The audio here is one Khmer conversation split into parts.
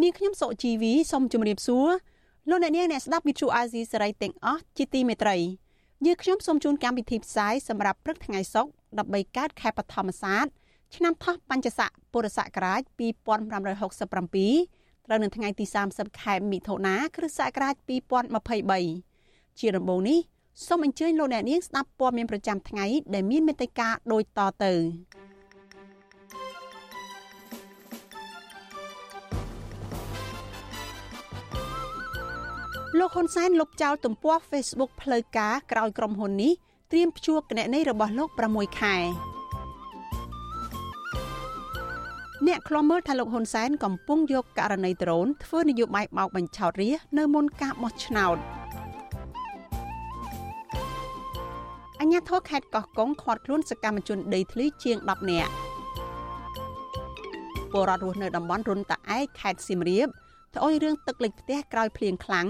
នាងខ្ញុំសុជីវីសូមជម្រាបសួរលោកអ្នកនាងអ្នកស្ដាប់ Vuthu Azizi Serai ទាំងអស់ជាទីមេត្រីយើងខ្ញុំសូមជូនកម្មវិធីផ្សាយសម្រាប់ព្រឹកថ្ងៃសុក្រ13កើតខែបឋមសាទឆ្នាំថោះបញ្ញស័កពុរសករាជ2567ត្រូវនៅថ្ងៃទី30ខែមិថុនាគ្រិស្តសករាជ2023ជាដំបូងនេះសូមអញ្ជើញលោកអ្នកនាងស្ដាប់ព័ត៌មានប្រចាំថ្ងៃដែលមានមេត្តាដូចតទៅ លោកហ៊ុនសែនលុបចោលទំព័រ Facebook ផ្លូវការក្រោយក្រុមហ៊ុននេះត្រៀមព្យួរគណនីរបស់លោក6ខែអ្នកខ្លំមើលថាលោកហ៊ុនសែនកំពុងយកករណីដ្រូនធ្វើនយោបាយបោកបញ្ឆោតរាជនៅមុនការបោះឆ្នោតអញ្ញាធរខេត្តកោះកុងខាត់ខ្លួនសកម្មជនដីធ្លីជាង10នាក់ពលរដ្ឋរស់នៅតំបន់រុនតាឯកខេត្តសៀមរាបត្អូញរឿងទឹកលិចផ្ទះក្រោយភ្លៀងខ្លាំង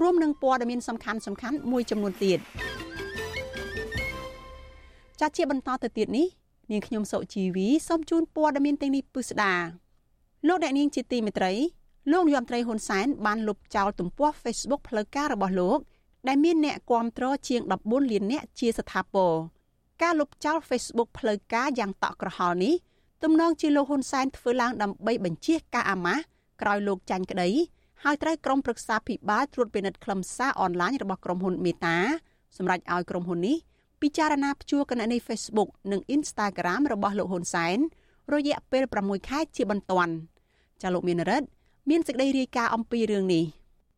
រួមនឹងព័ត៌មានសំខាន់សំខាន់មួយចំនួនទៀតចាត់ជាបន្តទៅទៀតនេះនាងខ្ញុំសុជីវីសូមជូនព័ត៌មានទាំងនេះពិស្ដាលោកអ្នកនាងជាទីមេត្រីលោកនាយរដ្ឋមន្ត្រីហ៊ុនសែនបានលុបចោលទំព័រ Facebook ផ្លូវការរបស់លោក ដែលមានអ្នកគាំទ្រជាង14លានអ្នកជាស្ថាពរការលុបចោល Facebook ផ្លូវការយ៉ាងតក់ក្រហល់នេះទំនងជាលោកហ៊ុនសែនធ្វើឡើងដើម្បីបញ្ជាការអាម៉ាស់ក្រោយលោកចាញ់ក្តី ហើយត្រូវក្រុមប្រឹក្សាភិបាលត្រួតពិនិត្យខ្លឹមសារអនឡាញរបស់ក្រុមហ៊ុនមេតាសម្រាប់ឲ្យក្រុមហ៊ុននេះពិចារណាព្យួរគណនី Facebook និង Instagram របស់លោកហ៊ុនសែនរយៈពេល6ខែជាបន្ទាន់ចាលោកមានរិទ្ធមានសេចក្តីរាយការណ៍អំពីរឿងនេះ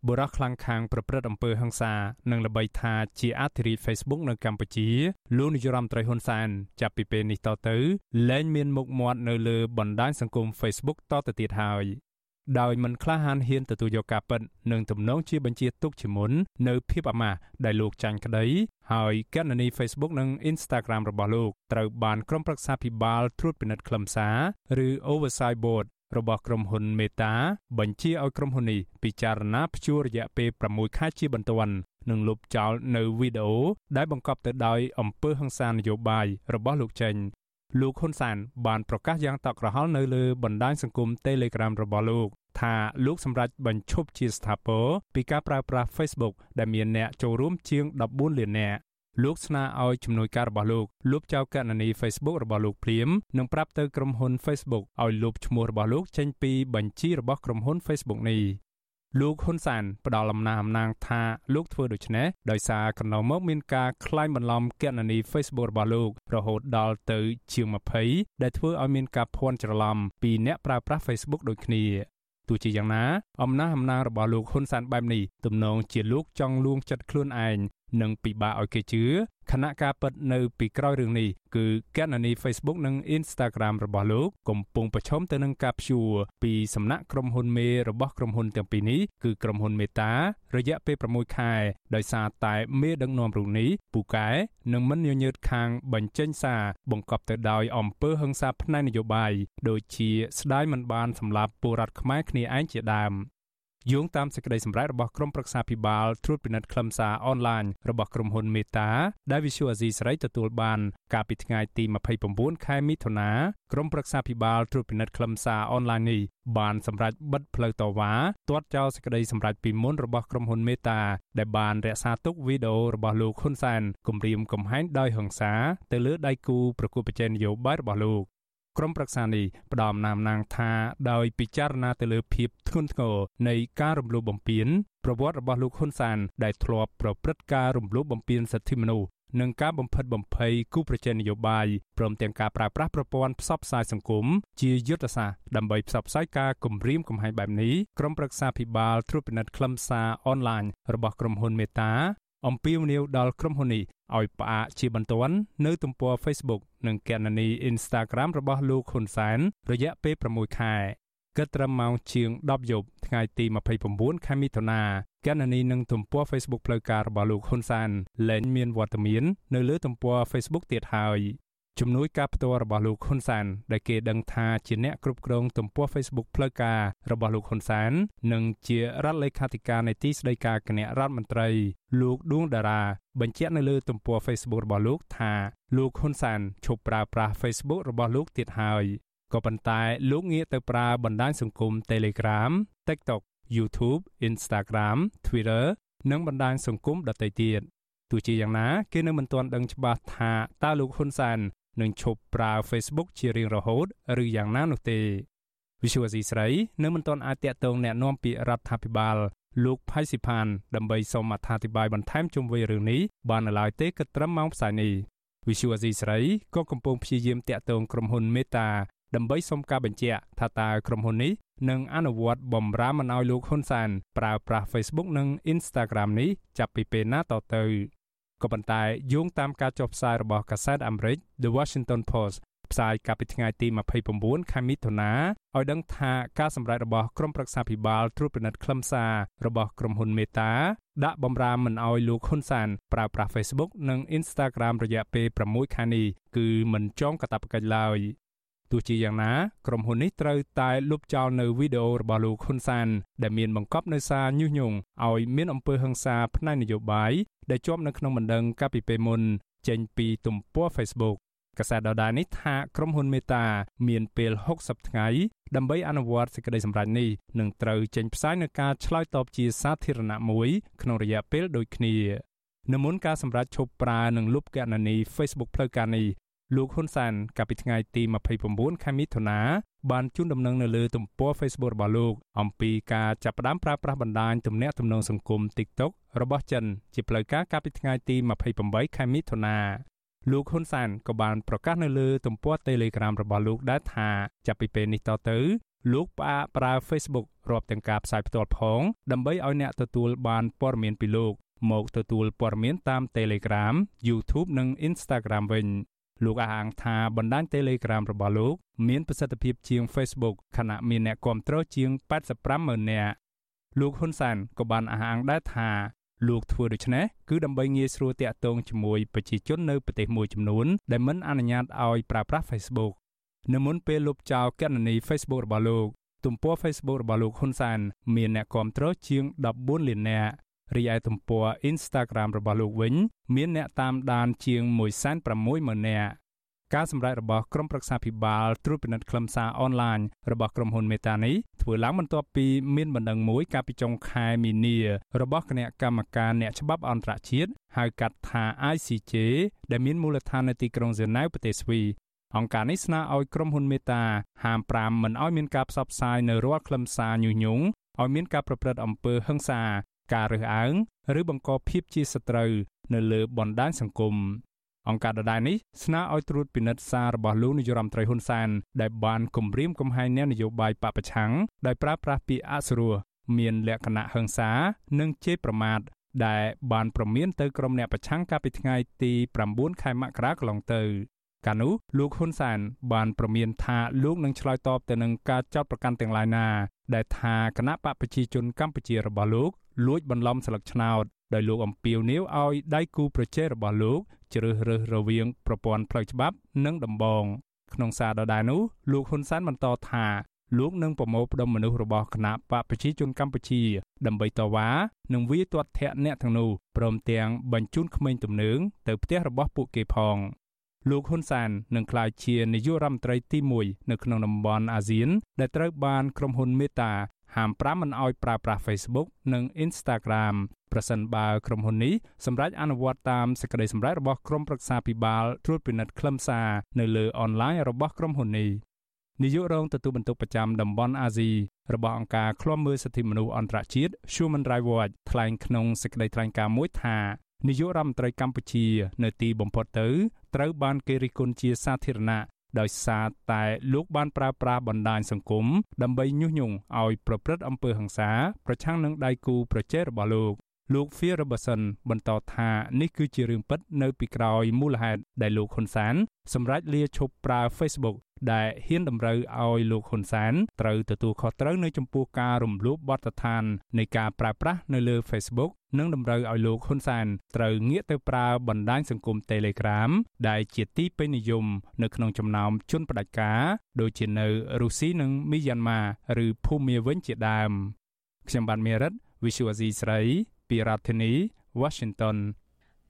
បុរសខ្លាំងខាងប្រព្រឹត្តអំពើហិង្សានិងល្បីថាជាអធិរាជ Facebook នៅកម្ពុជាលោកនាយរដ្ឋមន្ត្រីហ៊ុនសែនចាប់ពីពេលនេះតទៅលែងមានមុខមាត់នៅលើបណ្ដាញសង្គម Facebook តទៅទៀតហើយ ដោយមិនក្លាហានហ៊ានទទួលយកការពិតនិងទំនងជាបញ្ជាទុកជាមុននៅភាពអាម៉ាស់ដែលលោកចាញ់ក្តីហើយគណនី Facebook និង Instagram របស់លោកត្រូវបានក្រុមប្រឹក្សាភិបាលត្រួតពិនិត្យខ្លឹមសារឬ Oversight Board របស់ក្រុមហ៊ុន Meta បញ្ជាឲ្យក្រុមហ៊ុននេះពិចារណាព្យួររយៈពេល6ខែជាបន្ទាន់និងលុបចោលនៅវីដេអូដែលបង្កប់ទៅដោយអំពើហិង្សានយោបាយរបស់លោកចេញ លោកហ៊ុនសានបានប្រកាសយ៉ាងតក់ក្រហល់នៅលើបណ្ដាញសង្គម Telegram របស់លោកថាលោកសម្រេចបញ្ឈប់ជាស្ថាពរពីការប្រើប្រាស់ Facebook ដែលមានអ្នកចូលរួមជាង14លាននាក់លោកស្នើឲ្យជំនួយការរបស់លោកលុបចោលគណនី Facebook របស់លោកភ្លាមនិងប្រាប់ទៅក្រុមហ៊ុន Facebook ឲ្យលុបឈ្មោះរបស់លោកចេញពីបញ្ជីរបស់ក្រុមហ៊ុន Facebook នេះ លោកហ៊ុនសានផ្ដល់អំណះអំណាងថាលោកធ្វើដូច្នេះដោយសារកន្លងមកមានការក្លែងបន្លំគណនី Facebook របស់លោករហូតដល់ទៅជាង20ដែលធ្វើឲ្យមានការភ័ន្តច្រឡំពីអ្នកប្រើប្រាស់ Facebook ដូចគ្នាទោះជាយ៉ាងណាអំណះអំណាងរបស់លោកហ៊ុនសានបែបនេះទំនងជាលោកចង់លួងចិត្តខ្លួនឯងនិងពិបាកឲ្យគេជឿ ខណៈការពិតនៅពីក្រោយរឿងនេះគឺកណនី Facebook និង Instagram របស់លោកកំពុងប្រឈមទៅនឹងការព្យួរពីសំណាក់ក្រុមហ៊ុនមេរបស់ក្រុមហ៊ុនទាំងពីរនេះគឺក្រុមហ៊ុន Meta រយៈពេល6ខែដោយសារតែមេដឹកនាំរូបនេះពូកែនិងមិនញញើតខាងបញ្ចេញសារបង្កប់ទៅដោយអំពើហិង្សាផ្នែកនយោបាយដូចជាស្ដាយមិនបានសម្លាប់ពលរដ្ឋខ្មែរគ្នាឯងជាដើម យោងតាមសេចក្តីសម្រេចរបស់ក្រុមប្រឹក្សាភិបាលត្រួតពិនិត្យខ្លឹមសារអនឡាញរបស់ក្រុមហ៊ុន Meta ដែល Visual Asia ស្រីទទួលបាន កាលពីថ្ងៃទី29ខែមិថុនាក្រុមប្រឹក្សាភិបាលត្រួតពិនិត្យខ្លឹមសារអនឡាញនេះបានសម្រេចបិទផ្លូវតវ៉ាទាត់ចោលសេចក្តីសម្រេចពីមុនរបស់ក្រុមហ៊ុន Meta ដែលបានរក្សាទុកវីដេអូរបស់លោកហ៊ុនសែនគំរាមកំហែងដោយហិង្សាទៅលើដៃគូប្រកួតប្រជែងនយោបាយរបស់លោក ក្រុមប្រឹក្សានេះផ្ដំណាមណាងថាដោយពិចារណាទៅលើភាពធ្ងន់ធ្ងរនៃការរំលោភបំពានប្រវត្តិរបស់លោកហ៊ុនសាន ដែលធ្លាប់ប្រព្រឹត្តការរំលោភបំពានសិទ្ធិមនុស្សនិងការបំផិតបំភ័យគូប្រជែងនយោបាយព្រមទាំងការប្រើប្រាស់ប្រព័ន្ធផ្សព្វផ្សាយសង្គមជាយុទ្ធសាស្ត្រដើម្បីផ្សព្វផ្សាយការគំរាមកំហែងបែបនេះក្រុមប្រឹក្សាភិបាលត្រួតពិនិត្យខ្លឹមសារអនឡាញរបស់ក្រុមហ៊ុនមេតា អំពាវនាវដល់ក្រុមហ៊ុននេះឲ្យផ្អាកជាបន្ទាន់នៅទំព័រ Facebook និងគណនី Instagram របស់លោកហ៊ុនសែនរយៈពេល6ខែគិតត្រឹមម៉ោងជាង10យប់ថ្ងៃទី29ខែមិថុនាកណនីនឹងទំព័រ Facebook ផ្លូវការរបស់លោកហ៊ុនសានលែងមានវត្តមាននៅលើទំព័រ Facebook ទៀតហើយ ជំនួយការផ្ទាល់របស់លោកហ៊ុនសានដែលគេដឹងថាជាអ្នកគ្រប់គ្រងទំព័រ Facebook ផ្លូវការរបស់លោកហ៊ុនសាន និងជារដ្ឋលេខាធិការនៃទីស្តីការគណៈរដ្ឋមន្ត្រីលោកដួងតារាបញ្ជាក់នៅលើទំព័រ Facebook របស់លោកថាលោកហ៊ុនសានឈប់ប្រើប្រាស់ Facebook របស់លោកទៀតហើយក៏ប៉ុន្តែលោកងាកទៅប្រើបណ្ដាញសង្គម Telegram, TikTok, YouTube, Instagram, Twitter និងបណ្ដាញសង្គមដទៃទៀតទោះជាយ៉ាងណាគេនៅមិនទាន់ដឹងច្បាស់ថាតើលោកហ៊ុនសាន នឹងឈប់ប្រើ Facebook ជារៀងរហូតឬយ៉ាងណានោះទេ Visual C ស្រីនៅមិនទាន់អាចតាក់ទងแนะនាំពាក្យរដ្ឋាភិបាលលោកផៃស៊ីផានដើម្បីសូមអត្ថាធិប្បាយបន្ថែមជុំវិញរឿងនេះបាននៅឡើយទេគិតត្រឹមម៉ោងផ្សាយនេះ Visual C ស្រីក៏កំពុងព្យាយាមតាក់ទងក្រុមហ៊ុន Meta ដើម្បីសុំការបញ្ជាក់ថាតើក្រុមហ៊ុននេះនឹងអនុវត្តបំរាមមិនឲ្យលោកហ៊ុនសានប្រើប្រាស់ Facebook និង Instagram នេះចាប់ពីពេលណាតទៅ ក៏ប៉ុន្តែយោងតាមការចុះផ្សាយរបស់កាសែតអាមេរិក The Washington Post ផ្សាយកាលពីថ្ងៃទី29ខែមិថុនាឲ្យដឹងថាការសម្រេចរបស់ក្រុមប្រឹក្សាភិបាលត្រួតពិនិត្យខ្លឹមសាររបស់ក្រុមហ៊ុន Meta ដាក់បំរាមមិនឲ្យលោកហ៊ុនសានប្រើប្រាស់ Facebook និង Instagram រយៈពេល6ខែនេះគឺមិនចងកាតព្វកិច្ចឡើយ ទោះជាយ៉ាងណាក្រុមហ៊ុននេះត្រូវតែលុបចោលនៅវីដេអូរបស់លោកហ៊ុនសានដែលមានបង្កប់នៅសារញុះញង់ឲ្យមានអំពើហិង្សាផ្នែកនយោបាយដែលជាប់នៅក្នុងបណ្ដឹងកាលពីពេលមុនចេញពីទំព័រ Facebook កាសែតដដែលនេះថាក្រុមហ៊ុនមេតាមានពេល60ថ្ងៃដើម្បីអនុវត្តសេចក្តីសម្រេចនេះនឹងត្រូវចេញផ្សាយនៅការឆ្លើយតបជាសាធារណៈមួយក្នុងរយៈពេលដូចគ្នានៅមុនការសម្រេចឈប់ប្រើនិងលុបគណនី Facebook ផ្លូវការនេះ លោកហ៊ុនសានកាលពីថ្ងៃទី29ខែមិថុនាបានជូនដំណឹងនៅលើទំព័រ Facebook របស់លោកអំពីការចាប់ផ្ដើមប្រើប្រាស់បណ្ដាញទំនាក់ទំនងសង្គម TikTok របស់ចិនជាផ្លូវការកាលពីថ្ងៃទី28ខែមិថុនាលោកហ៊ុនសានក៏បានប្រកាសនៅលើទំព័រ Telegram របស់លោកដែរថាចាប់ពីពេលនេះតទៅលោកផ្អាកប្រើ Facebook រាប់ទាំងការផ្សាយផ្ទាល់ផង ដើម្បីឲ្យអ្នកទទួលបានព័ត៌មានពីលោកមកទទួលព័ត៌មានតាម Telegram, YouTube និង Instagram វិញ លោកអះអាងថាបណ្ដាញ Telegram របស់លោកមានប្រសិទ្ធភាពជាង Facebook ខណៈមានអ្នកគាំទ្រជាង85ម៉ឺននាក់លោកហ៊ុនសានក៏បានអះអាងដែរថាលោកធ្វើដូច្នេះគឺដើម្បីងាយស្រួលតាក់ទងជាមួយប្រជាជននៅប្រទេសមួយចំនួនដែលមិនអនុញ្ញាតឲ្យប្រើប្រាស់ Facebook នៅមុនពេលលុបចោលគណនី Facebook របស់លោកទំព័រ Facebook របស់លោកហ៊ុនសាន មានអ្នកគាំទ្រជាង14លាននាក់ រីឯទំព័រ Instagram របស់លោកវិញ មានអ្នកតាមដានជាង160,000នាក់ការសម្រេចរបស់ក្រុមប្រឹក្សាភិបាលត្រួតពិនិត្យខ្លឹមសារអនឡាញរបស់ក្រុមហ៊ុន Meta នេះធ្វើឡើងបន្ទាប់ពីមានបណ្ដឹងមួយកាលពីចុងខែមីនារបស់គណៈកម្មការអ្នកច្បាប់អន្តរជាតិហៅកាត់ថា ICJ ដែលមានមូលដ្ឋាននៅទីក្រុងហ្សឺណែវប្រទេសស្វីសអង្គការនេះស្នើឲ្យក្រុមហ៊ុន Meta ហាម5មិនឲ្យមានការផ្សព្វផ្សាយនៅរាល់ខ្លឹមសារញុះញង់ឲ្យមានការប្រព្រឹត្តអំពើហិង្សា ការរើសអើងឬបង្កភាពជាសត្រូវនៅលើបណ្ដាញសង្គមអង្គការដដែលនេះស្នើឲ្យត្រួតពិនិត្យសាររបស់លោកនាយរដ្ឋមន្ត្រីហ៊ុនសានដែលបានគំរាមកំហែងអ្នកនយោបាយបពប្រឆាំងដោយប្រើប្រាស់ពាក្យអសុរោះមានលក្ខណៈហិង្សានិងជេរប្រមាថដែលបានប្រមានទៅក្រុមអ្នកប្រឆាំងកាលពីថ្ងៃទី9ខែមករាកន្លងទៅ កាលនោះលោកហ៊ុនសានបានប្រមានថាលោកនឹងឆ្លើយតបទៅនឹងការចោទប្រកាន់ទាំងឡាយណាដែលថាគណៈបកប្រជាជនកម្ពុជារបស់លោកលួចបន្លំស្លឹកឆ្នោតដោយលោកអំពីវនាវឲ្យដៃគូប្រជែងរបស់លោកជ្រើសរើសរវាងប្រព័ន្ធផ្លូវច្បាប់និងដំបងក្នុងសារដដែលនោះលោកហ៊ុនសែនបន្តថាលោកនឹងប្រមូលផ្ដុំមនុស្សរបស់គណៈបកប្រជាជនកម្ពុជា ដើម្បីតវ៉ានិងវាយទាត់ធាក់អ្នកទាំងនោះព្រមទាំងបញ្ជូនក្មេងទំនើងទៅផ្ទះរបស់ពួកគេផង លោកហ៊ុនសាននឹងក្លាយជានាយករដ្ឋមន្ត្រីទី1នៅក្នុងតំបន់អាស៊ាន ដែលត្រូវបានក្រុមហ៊ុនមេតាហាម5មិនឲ្យប្រើប្រាស់ Facebook និង Instagram ប្រសិនបើក្រុមហ៊ុននេះសម្រេចអនុវត្តតាមសេចក្តីសម្រេចរបស់ក្រុមប្រឹក្សាភិបាលត្រួតពិនិត្យខ្លឹមសារនៅលើអនឡាញរបស់ក្រុមហ៊ុននេះនាយករងទទួលបន្ទុកប្រចាំតំបន់អាស៊ីរបស់អង្គការឃ្លាំមើលសិទ្ធិមនុស្សអន្តរជាតិ Human Rights Watch ថ្លែងក្នុងសេចក្តីថ្លែងការណ៍មួយថា នាយករដ្ឋមន្ត្រីកម្ពុជា នៅទីបំផុតទៅត្រូវបានគេរិះគន់ជាសាធារណៈដោយសារតែលោកបានប្រើប្រាស់បណ្ដាញសង្គមដើម្បីញុះញង់ឲ្យប្រព្រឹត្តអំពើហិង្សាប្រឆាំងនឹងដៃគូប្រជែងរបស់លោកលោក Fear Robertson បន្តថានេះគឺជារឿងពិតនៅពីក្រោយមូលហេតុដែលលោកហ៊ុនសានសម្រេចលាឈប់ប្រើ Facebook ដែលហ៊ានតម្រូវឲ្យលោកហ៊ុនសែនត្រូវទទួលខុសត្រូវនៅចំពោះការរំលោភបទដ្ឋាននៃការប្រើប្រាស់នៅលើ Facebook និងតម្រូវឲ្យលោកហ៊ុនសែនត្រូវងាកទៅប្រើបណ្ដាញសង្គម Telegram ដែលជាទីពេញនិយមនៅក្នុងចំណោមជនផ្ដាច់ការដូចជានៅរុស្ស៊ីនិងមីយ៉ាន់ម៉ាឬភូមាវិញជាដើមខ្ញុំបានមេរិត Visual Asia ស្រី ពីរដ្ឋធានី Washington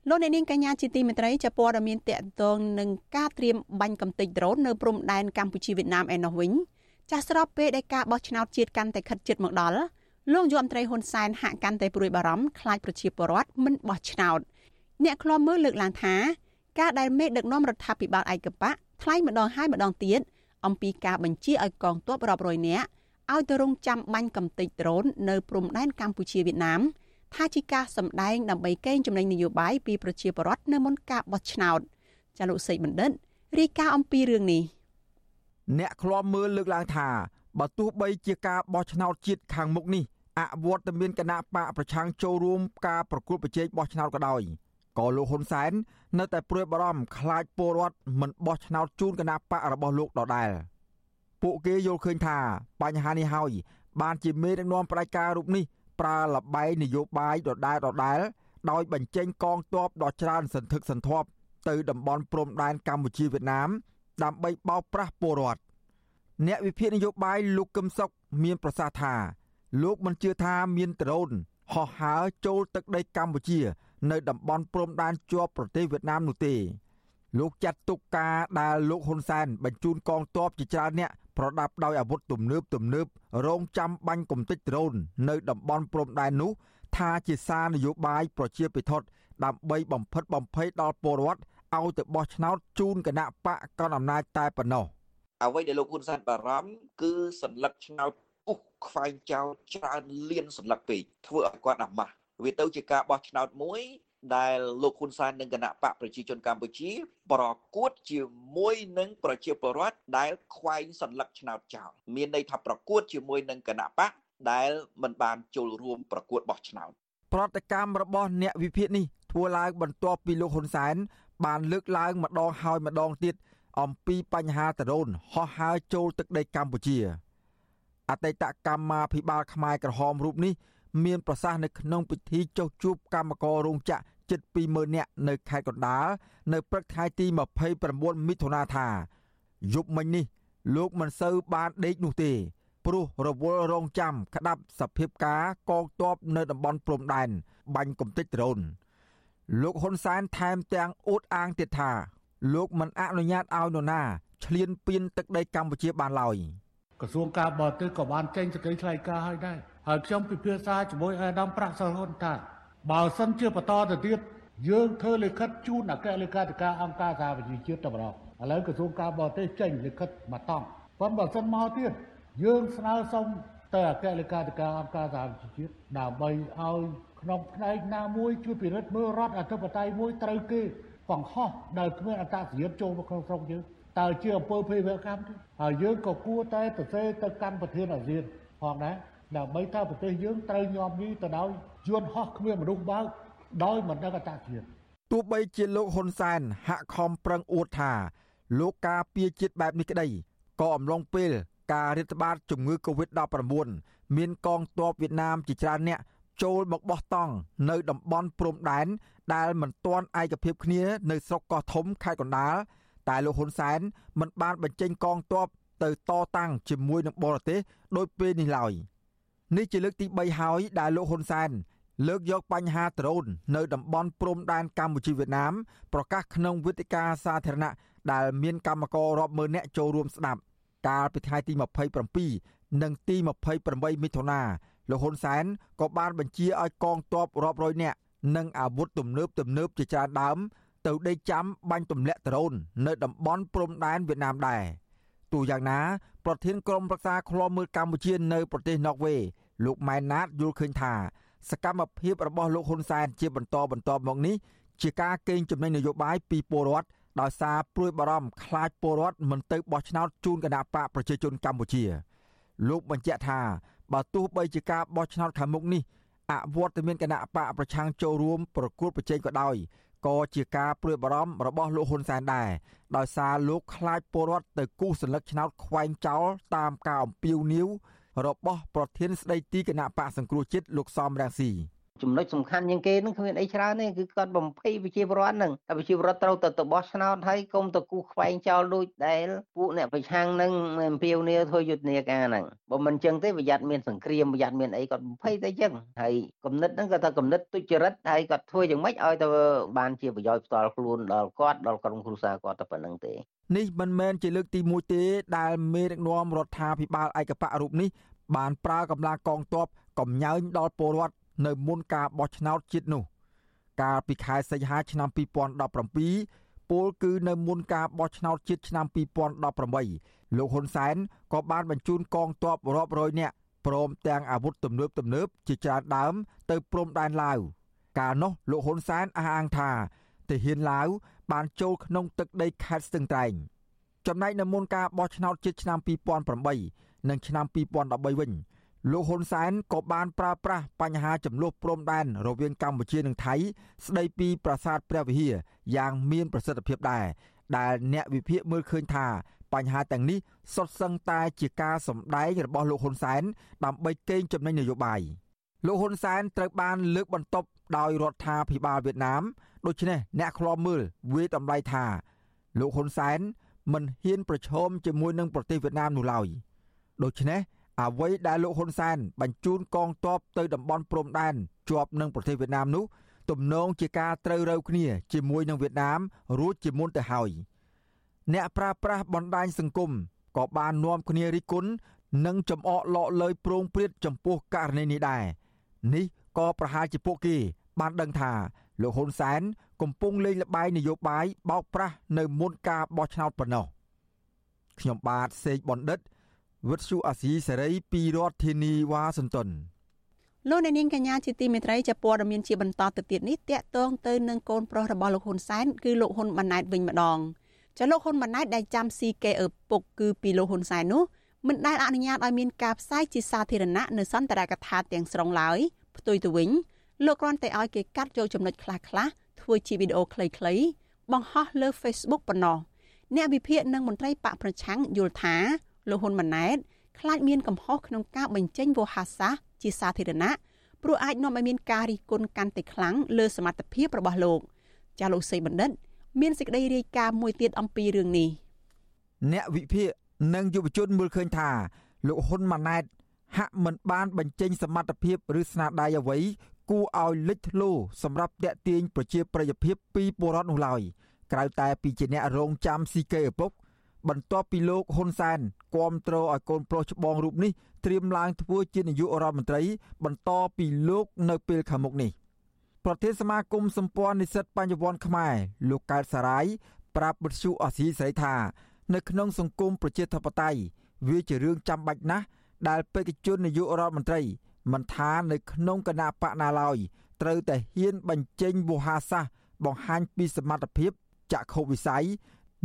លោកអ្នកនាងកញ្ញាជាទីមេត្រីចាព័ត៌មានតកតងនឹងការត្រៀមបាញ់កំទេចដ្រូននៅព្រំដែនកម្ពុជាវៀតណាមឯណោះវិញចាស់ស្របពេលដែលការបោះឆ្នោតជាតិកាន់តែខិតជិតមកដល់លោកយមត្រីហ៊ុនសែនហាក់កាន់តែព្រួយបារម្ភខ្លាចប្រជាពលរដ្ឋមិនបោះឆ្នោតអ្នកខ្លាំមើលលើកឡើងថាការដែលមេដឹកនាំរដ្ឋាភិបាលឯកបៈថ្លែងម្ដងហើយម្ដងទៀតអំពីការបញ្ជាឲ្យកងទ័ពរាប់រយនាក់ឲ្យទៅរងចាំបាញ់កំទេចដ្រូននៅព្រំដែនកម្ពុជាវៀតណាម ថាជាការសម្ដែងដើម្បីកេងចំណេញនយោបាយពីប្រជាពលរដ្ឋនៅមុនការបោះឆ្នោតចាលោកសេកបណ្ឌិតរាយការណ៍អំពីរឿងនេះអ្នកឃ្លាំមើលលើកឡើងថាបើទោះបីជាការបោះឆ្នោតជាតិខាងមុខនេះអវត្តមានគណៈបកប្រឆាំងចូលរួមការប្រគល់ប្រជែងបោះឆ្នោតក៏ដោយក៏លោកហ៊ុនសែននៅតែព្រួយបារម្ភខ្លាចពលរដ្ឋមិនបោះឆ្នោតជូនគណៈបករបស់លោកដដែលពួកគេយល់ឃើញថាបញ្ហានេះហើយបានជាមេដឹកនាំផ្ដាច់ការរូបនេះ ប្រើលបែងនយោបាយដដែលដដែលដោយបញ្ចេញកងទ័ពដ៏ច្រើនសន្ធឹកសន្ធាប់ទៅតំបន់ព្រំដែនកម្ពុជាវៀតណាមដើម្បីបោកប្រាស់ពលរដ្ឋអ្នកវិភាគនយោបាយលោកកឹមសុខមានប្រសាសន៍ថាលោកមិនជឿថាមានដ្រូនហោះហើរចូលទឹកដីកម្ពុជា នៅតំបន់ព្រំដែនជាប់ប្រទេសវៀតណាមនោះទេលោកចាត់ទុកការដែលលោកហ៊ុនសែនបញ្ជូនកងទ័ពជាច្រើនអ្នក ប្រដាប់ដោយអាវុធទំនើបទំនើបរងចាំបាញ់គំតិចដ្រូននៅតំបន់ព្រំដែននោះថាជាសារនយោបាយប្រជាពិធដ្ឋដើម្បីបំផិតបំភ័យដល់ពលរដ្ឋឲ្យទៅបោះឆ្នោតជូនគណៈបកកណ្ដាលអំណាចតែប៉ុណ្ណោះអ្វីដែលលោកហ៊ុនសែនបារម្ភគឺសัญลักษณ์ឆ្នោតពុះខ្វែងចោលច្រើនលៀនសัญลักษณ์ពេកធ្វើឲ្យគាត់អាម៉ាស់វាទៅជាការបោះឆ្នោតមួយ ដែលលោកហ៊ុនសែននិងគណៈបកប្រជាជនកម្ពុជា ប្រកួតជាមួយនឹងប្រជាពលរដ្ឋដែលខ្វែងសន្លឹកឆ្នោតចោលមានន័យថាប្រកួតជាមួយនឹងគណៈបកដែលមិនបានចូលរួមប្រកួតបោះឆ្នោតប្រតិកម្មរបស់អ្នកវិភាគនេះធ្វើឡើងបន្ទាប់ពីលោកហ៊ុនសែនបានលើកឡើងម្ដងហើយម្ដងទៀតអំពីបញ្ហាតរូនហោះហើរចូលទឹកដីកម្ពុជាអតីតកម្មាភិបាលខ្មែរក្រហមរូបនេះមានប្រសាសន៍នៅក្នុងពិធីចុះជួបកម្មកររោងចក្រ ជិត20000នាក់នៅខេត្តកណ្ដាលនៅព្រឹកថ្ងៃទី29មិថុនាថាយប់មិញនេះលោកមិនសូវបានដេកនោះទេព្រោះរវល់រងចាំក្តាប់សភាពការកងទ័ពនៅតំបន់ព្រំដែនបាញ់កំទេចដ្រូនលោកហ៊ុនសែនថែមទាំងអួតអាងទៀតថា លោកមិនអនុញ្ញាតឲ្យនរណាឈ្លានពានទឹកដីកម្ពុជាបានឡើយក្រសួងការបរទេសក៏បានចេញសេចក្តីថ្លែងការណ៍ឲ្យដែរហើយខ្ញុំពិភាក្សាជាមួយអាដាមប្រាក់សរហ៊ុនថា បើសិនជាបន្តទៅទៀតយើងធ្វើលិខិតជូនអគ្គលេខាធិការអង្គការសហប្រជាជាតិតែម្ដងឥឡូវក្រសួងការបរទេសចេញលិខិតមកតង់ប៉ុន្តែបើសិនមកទៀតយើងស្នើសុំទៅអគ្គលេខាធិការអង្គការសហប្រជាជាតិដើម្បីឲ្យក្នុងផ្នែកណាមួយជួយពិនិត្យមើលរដ្ឋអធិបតេយ្យមួយត្រូវគេបង្ហោះដែលគ្មានអត្តសញ្ញាណចូលមកក្នុងស្រុកយើងតើជាអំពើភេរវកម្មទេហើយយើងក៏គួរតែទៅសេទៅកាន់ប្រធានអាស៊ានផងដែរ ដើម្បីថាប្រទេសយើងត្រូវញោមញីទៅដោយយន្តហោះគ្មានមនុស្សបើកដោយមិនដឹងអត្តសញ្ញាណទោះបីជាលោកហ៊ុនសែនហាក់ខំប្រឹងអួតថាលោកការពារជាតិបែបនេះក្តីក៏អំឡុងពេលការរាតត្បាតជំងឺ Covid-19 មានកងទ័ពវៀតណាមជាច្រើនអ្នកចូលមកបោះតង់នៅតំបន់ព្រំដែនដែលមិនទាន់ឯកភាពគ្នានៅស្រុកកោះធំខេត្តកណ្ដាលតែលោកហ៊ុនសែនមិនបានបញ្ចេញកងទ័ពទៅតតាំងជាមួយនឹងបរទេសដោយពេលនេះឡើយ នេះជាលើកទី3ហើយដែលលោកហ៊ុនសែនលើកយកបញ្ហាដ្រូននៅតំបន់ព្រំដែនកម្ពុជាវៀតណាមប្រកាសក្នុងវេទិកាសាធារណៈដែលមានកម្មកររាប់ម៉ឺននាក់ចូលរួមស្ដាប់កាលពីថ្ងៃទី27និងទី28មិថុនាលោកហ៊ុនសែនក៏បានបញ្ជាឲ្យកងទ័ពរាប់រយនាក់និងអាវុធទំនើបទំនើបជាច្រើនដើម ទៅដេកចាំបាញ់ទម្លាក់ដ្រូននៅតំបន់ព្រំដែនវៀតណាមដែរទូយ៉ាងណា ប្រធានក្រុមប្រឹក្សាឃ្លាំមើលកម្ពុជានៅប្រទេសណ័រវេលោកម៉ែនណាតយល់ឃើញថាសកម្មភាពរបស់លោកហ៊ុនសែនជាបន្តបន្តមកនេះជាការកេងចំណេញនយោបាយពីពលរដ្ឋដោយសារព្រួយបារម្ភខ្លាចពលរដ្ឋមិនទៅបោះឆ្នោតជូនគណៈបកប្រជាជនកម្ពុជា លោកបញ្ជាក់ថាបើទោះបីជាការបោះឆ្នោតខាងមុខនេះអវត្តមានគណៈបកប្រឆាំងចូលរួមប្រគល់ប្រជែងក៏ដោយ ក៏ជាការព្រួយបារម្ភរបស់លោកហ៊ុនសែនដែរដោយសារលោកខ្លាចពលរដ្ឋទៅគូសសញ្ញាឆ្នោតខ្វែងចោលតាមការអំពាវនាវរបស់ប្រធានស្ដីទីគណៈបកសង្គ្រោះជាតិលោកសំរងស៊ី ចំណុចសំខាន់ជាងគេនឹងគ្មានអីច្រើនទេគឺគាត់បំភ័យប្រជាពលរដ្ឋនឹងតែប្រជាពលរដ្ឋត្រូវទៅទៅបោះឆ្នោតហើយកុំទៅគូខ្វែងចោលដូចដែលពួកអ្នកប្រឆាំងនឹងអំពាវនាវធ្វើយុទ្ធនាការហ្នឹងបើមិនចឹងទេប្រយ័ត្នមានសង្គ្រាមប្រយ័ត្នមានអីគាត់បំភ័យតែចឹងហើយគំនិតហ្នឹងគាត់ថាគំនិតទុច្ចរិតហើយគាត់ធ្វើយ៉ាងម៉េចឲ្យទៅបានជាប្រយោជន៍ផ្ទាល់ខ្លួនដល់គាត់ដល់ក្រុមគ្រួសារគាត់តែប៉ុណ្្នឹងទេនេះមិនមែនជាលើកទី1ទេដែលមេដឹកនាំរដ្ឋាភិបាលឯកបៈរូបនេះបានប្រើកម្លាំងកងទ័ពកំញើញដល់ពលរដ្ឋ នៅមុនការបោះឆ្នោតជាតិនោះ កាលពីខែសីហាឆ្នាំ2017ពលគឺនៅមុនការបោះឆ្នោតជាតិឆ្នាំ2018លោកហ៊ុនសែនក៏បានបញ្ជូនកងទ័ពរាប់រយនាក់ព្រមទាំងអាវុធទំនើបទំនើបជាច្រើនដើមទៅព្រំដែនឡាវកាលនោះលោកហ៊ុនសែនអះអាងថាទាហានឡាវបានចូលក្នុងទឹកដីខេត្តស្ទឹងត្រែងចំណែកនៅមុនការបោះឆ្នោតជាតិឆ្នាំ2008និងឆ្នាំ2013វិញ លោកហ៊ុនសែនក៏បានប្រើប្រាស់បញ្ហាចំនួនព្រំដែនរវាងកម្ពុជានិងថៃ ស្ដីពីប្រាសាទព្រះវិហារយ៉ាងមានប្រសិទ្ធភាពដែរដែលអ្នកវិភាគមើលឃើញថាបញ្ហាទាំងនេះសុទ្ធសឹងតែជាការសម្ដែងរបស់លោកហ៊ុនសែនដើម្បីកេងចំណេញនយោបាយលោកហ៊ុនសែនត្រូវបានលើកបន្ទប់ដោយរដ្ឋាភិបាលវៀតណាមដូច្នេះអ្នកខ្លាំមើលវាយតម្លៃថាលោកហ៊ុនសែនមិនហ៊ានប្រឈមជាមួយនឹងប្រទេសវៀតណាមនោះឡើយដូច្នេះ អ្វីដែលលោកហ៊ុនសែនបញ្ជូនកងទ័ពទៅតំបន់ព្រំដែនជាប់នឹងប្រទេសវៀតណាមនោះទំនងជាការត្រូវរើគ្នាជាមួយនឹងវៀតណាមរួចជាមុនទៅហើយអ្នកប្រាស្រ័យបណ្ដាញសង្គមក៏បាននាំគ្នារិះគន់និងចំអកលក់លើយប្រងព្រាតចំពោះករណីនេះដែរនេះក៏ប្រហែលជាពួកគេបានដឹងថាលោកហ៊ុនសែនកំពុងលេងល្បែងនយោបាយបោកប្រាស់នៅមុនការបោះឆ្នោតប៉ុណ្ណោះខ្ញុំបាទសេកបណ្ឌិត វិទ្យុអាស៊ីសេរីពីរដ្ឋធានីវ៉ាស៊ីនតោនលោកអ្នកនាងកញ្ញាជាទីមេត្រីជាព័ត៌មានជាបន្តទៅទៀតនេះតាក់ទងទៅនឹងកូនប្រុសរបស់លោកហ៊ុនសែនគឺលោកហ៊ុនម៉ាណែតវិញម្ដងចាលោកហ៊ុនម៉ាណែតដែលចាំស៊ីកេឪពុកគឺពីលោកហ៊ុនសែននោះមិនដែលអនុញ្ញាតឲ្យមានការផ្សាយជាសាធារណៈនៅសន្ទរកថាទាំងស្រុងឡើយផ្ទុយទៅវិញលោកគ្រាន់តែឲ្យគេកាត់យកចំណុចខ្លះៗធ្វើជាវីដេអូខ្លីៗបង្ហោះលើ Facebook ប៉ុណ្ណោះអ្នកវិភាគនិងមន្ត្រីបកប្រឆាំងយល់ថា លោកហ៊ុនម៉ាណែតខ្លាចមានកំហុសក្នុងការបញ្ចេញវោហារសាស្ត្រជាសាធារណៈព្រោះអាចនាំឲ្យមានការរិះគន់កាន់តែខ្លាំងលើសមត្ថភាពរបស់លោកចាលោកសេបណ្ឌិត មានសេចក្តីរាយការណ៍មួយទៀតអំពីរឿងនេះអ្នកវិភាគនិងយុវជនមើលឃើញថាលោកហ៊ុនម៉ាណែតហាក់មិនបានបញ្ចេញសមត្ថភាពឬស្នាដៃអ្វីគួរឲ្យលេចធ្លោសម្រាប់តាក់ទាញប្រជាប្រិយភាពពីពលរដ្ឋនោះឡើយក្រៅតែពីជាអ្នករងចាំស៊ីកេឪពុក បន្ទាប់ពីលោកហ៊ុនសែនគាំទ្រឲ្យកូនប្រុសច្បងរូបនេះត្រៀមឡើងធ្វើជានាយករដ្ឋមន្ត្រី បន្តពីលោកនៅពេលខាងមុខនេះប្រធានសមាគមសម្ព័ន្ធនិស្សិតបញ្ញវន្តខ្មែរលោកកើតសារាយប្រាប់វិទ្យុអសីស្រីថា នៅក្នុងសង្គមប្រជាធិបតេយ្យវាជារឿងចាំបាច់ណាស់ដែលបេក្ខជននាយករដ្ឋមន្ត្រីមិនថានៅក្នុងគណៈបកណាឡើយត្រូវតែហ៊ានបញ្ចេញវោហារសាស្ត្របង្ហាញពីសមត្ថភាពចក្ខុវិស័យ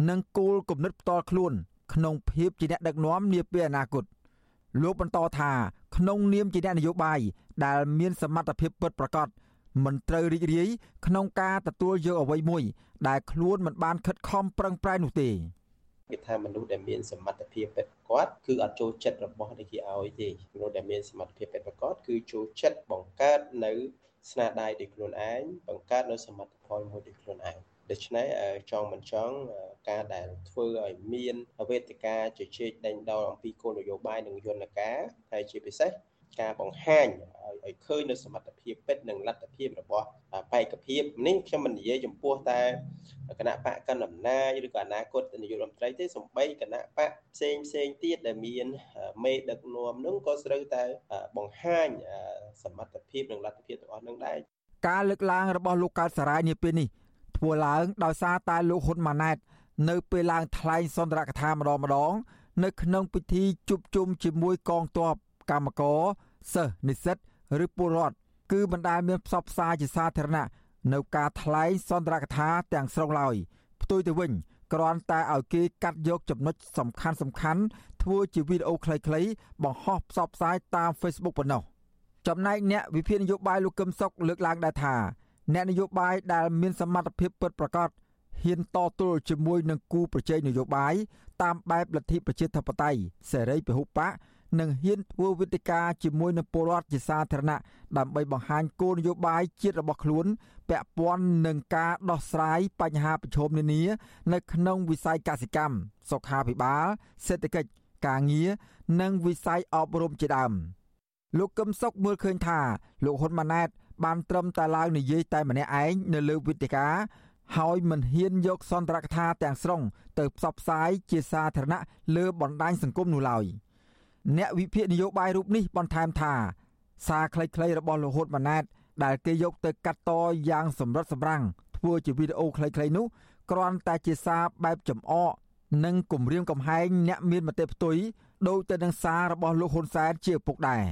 និងគោលគំនិតផ្ទាល់ខ្លួន ក្នុងភាពជាអ្នកដឹកនាំនាពេលអនាគតលោកបន្តថាក្នុងនាមជាអ្នកនយោបាយដែលមានសមត្ថភាពពិតប្រាកដមិនត្រូវរីករាយក្នុងការទទួលយកអ្វីមួយ ដែលខ្លួនមិនបានខិតខំប្រឹងប្រែងនោះទេគេថាមនុស្សដែលមានសមត្ថភាពពិតប្រាកដគឺអត់ចូលចិត្តរបស់ដែលគេឲ្យទេមនុស្សដែលមានសមត្ថភាពពិតប្រាកដគឺចូលចិត្តបង្កើតនៅស្នាដៃដោយខ្លួនឯងបង្កើតនៅសមត្ថផលមួយដោយខ្លួនឯង ដូច្នេះចង់មិនចង់ការដែលធ្វើឲ្យមានវេទិកាជជែកដេញដោលអំពីគោលនយោបាយនិងយន្តការហើយជាពិសេសការបង្ហាញឲ្យឲ្យឃើញនៅសមត្ថភាពពិតនិងលទ្ធភាពរបស់បេក្ខភាពនេះខ្ញុំមិននិយាយចំពោះតែគណៈបកកណ្ដាលអំណាចឬក៏អនាគតនាយករដ្ឋមន្ត្រីទេសំបីគណៈបកផ្សេងផ្សេងទៀតដែលមានមេដឹកនាំនឹងក៏ស្រូវតែបង្ហាញសមត្ថភាពនិងលទ្ធភាពទាំងអស់នឹងដែរការលើកឡើងរបស់លោកកើតសារាយនាពេលនេះ ធ្វើឡើងដោយសារតែលោកហ៊ុនម៉ាណែត នៅពេលឡើងថ្លែងសន្ទរកថាម្ដងម្ដង នៅក្នុងពិធីជួបជុំជាមួយកងទ័ពកម្មករសិស្សនិស្សិតឬពលរដ្ឋគឺមិនដែលមានផ្សព្វផ្សាយជាសាធារណៈនៅការថ្លែងសន្ទរកថាទាំងស្រុងឡើយផ្ទុយទៅវិញគ្រាន់តែឲ្យគេកាត់យកចំណុចសំខាន់សំខាន់ធ្វើជាវីដេអូខ្លីៗបង្ហោះផ្សព្វផ្សាយតាម Facebook ប៉ុណ្ណោះចំណែកអ្នកវិភាគនយោបាយលោកកឹមសុខលើកឡើងដែរថា អ្នកនយោបាយដែលមានសមត្ថភាពពិតប្រាកដហ៊ានតទល់ជាមួយនឹងគូប្រជែងនយោបាយតាមបែបលទ្ធិប្រជាធិបតេយ្យសេរីពហុបកនិងហ៊ានធ្វើវិធីការជាមួយនឹងពលរដ្ឋជាសាធារណៈដើម្បីបង្ហាញគោលនយោបាយជាតិរបស់ខ្លួន ពាក់ព័ន្ធនឹងការដោះស្រាយបញ្ហាប្រឈមនានា នៅក្នុងវិស័យកសិកម្មសុខាភិបាល សេដ្ឋកិច្ចការងារនិងវិស័យអប់រំជាដើមលោកកឹមសុខមើលឃើញថាលោកហ៊ុនម៉ាណែត បានត្រឹមតែឡើងនិយាយតែម្នាក់ឯងនៅលើវេទិកាហើយមិនហ៊ានយកសន្ទរកថាទាំងស្រុងទៅផ្សព្វផ្សាយជាសាធារណៈលើបណ្ដាញសង្គមនោះឡើយអ្នកវិភាគនយោបាយរូបនេះបន្ថែមថា សារខ្លីៗរបស់លោកហ៊ុនម៉ាណែតដែលគេយកទៅកាត់តយ៉ាងសម្រិតសម្រាំងធ្វើជាវីដេអូខ្លីៗនោះគ្រាន់តែជាសារបែបចំអកនិងគំរាមកំហែងអ្នកមានមតិផ្ទុយដោយទៅនឹងសាររបស់លោកហ៊ុនសែនជាឪពុកដែរ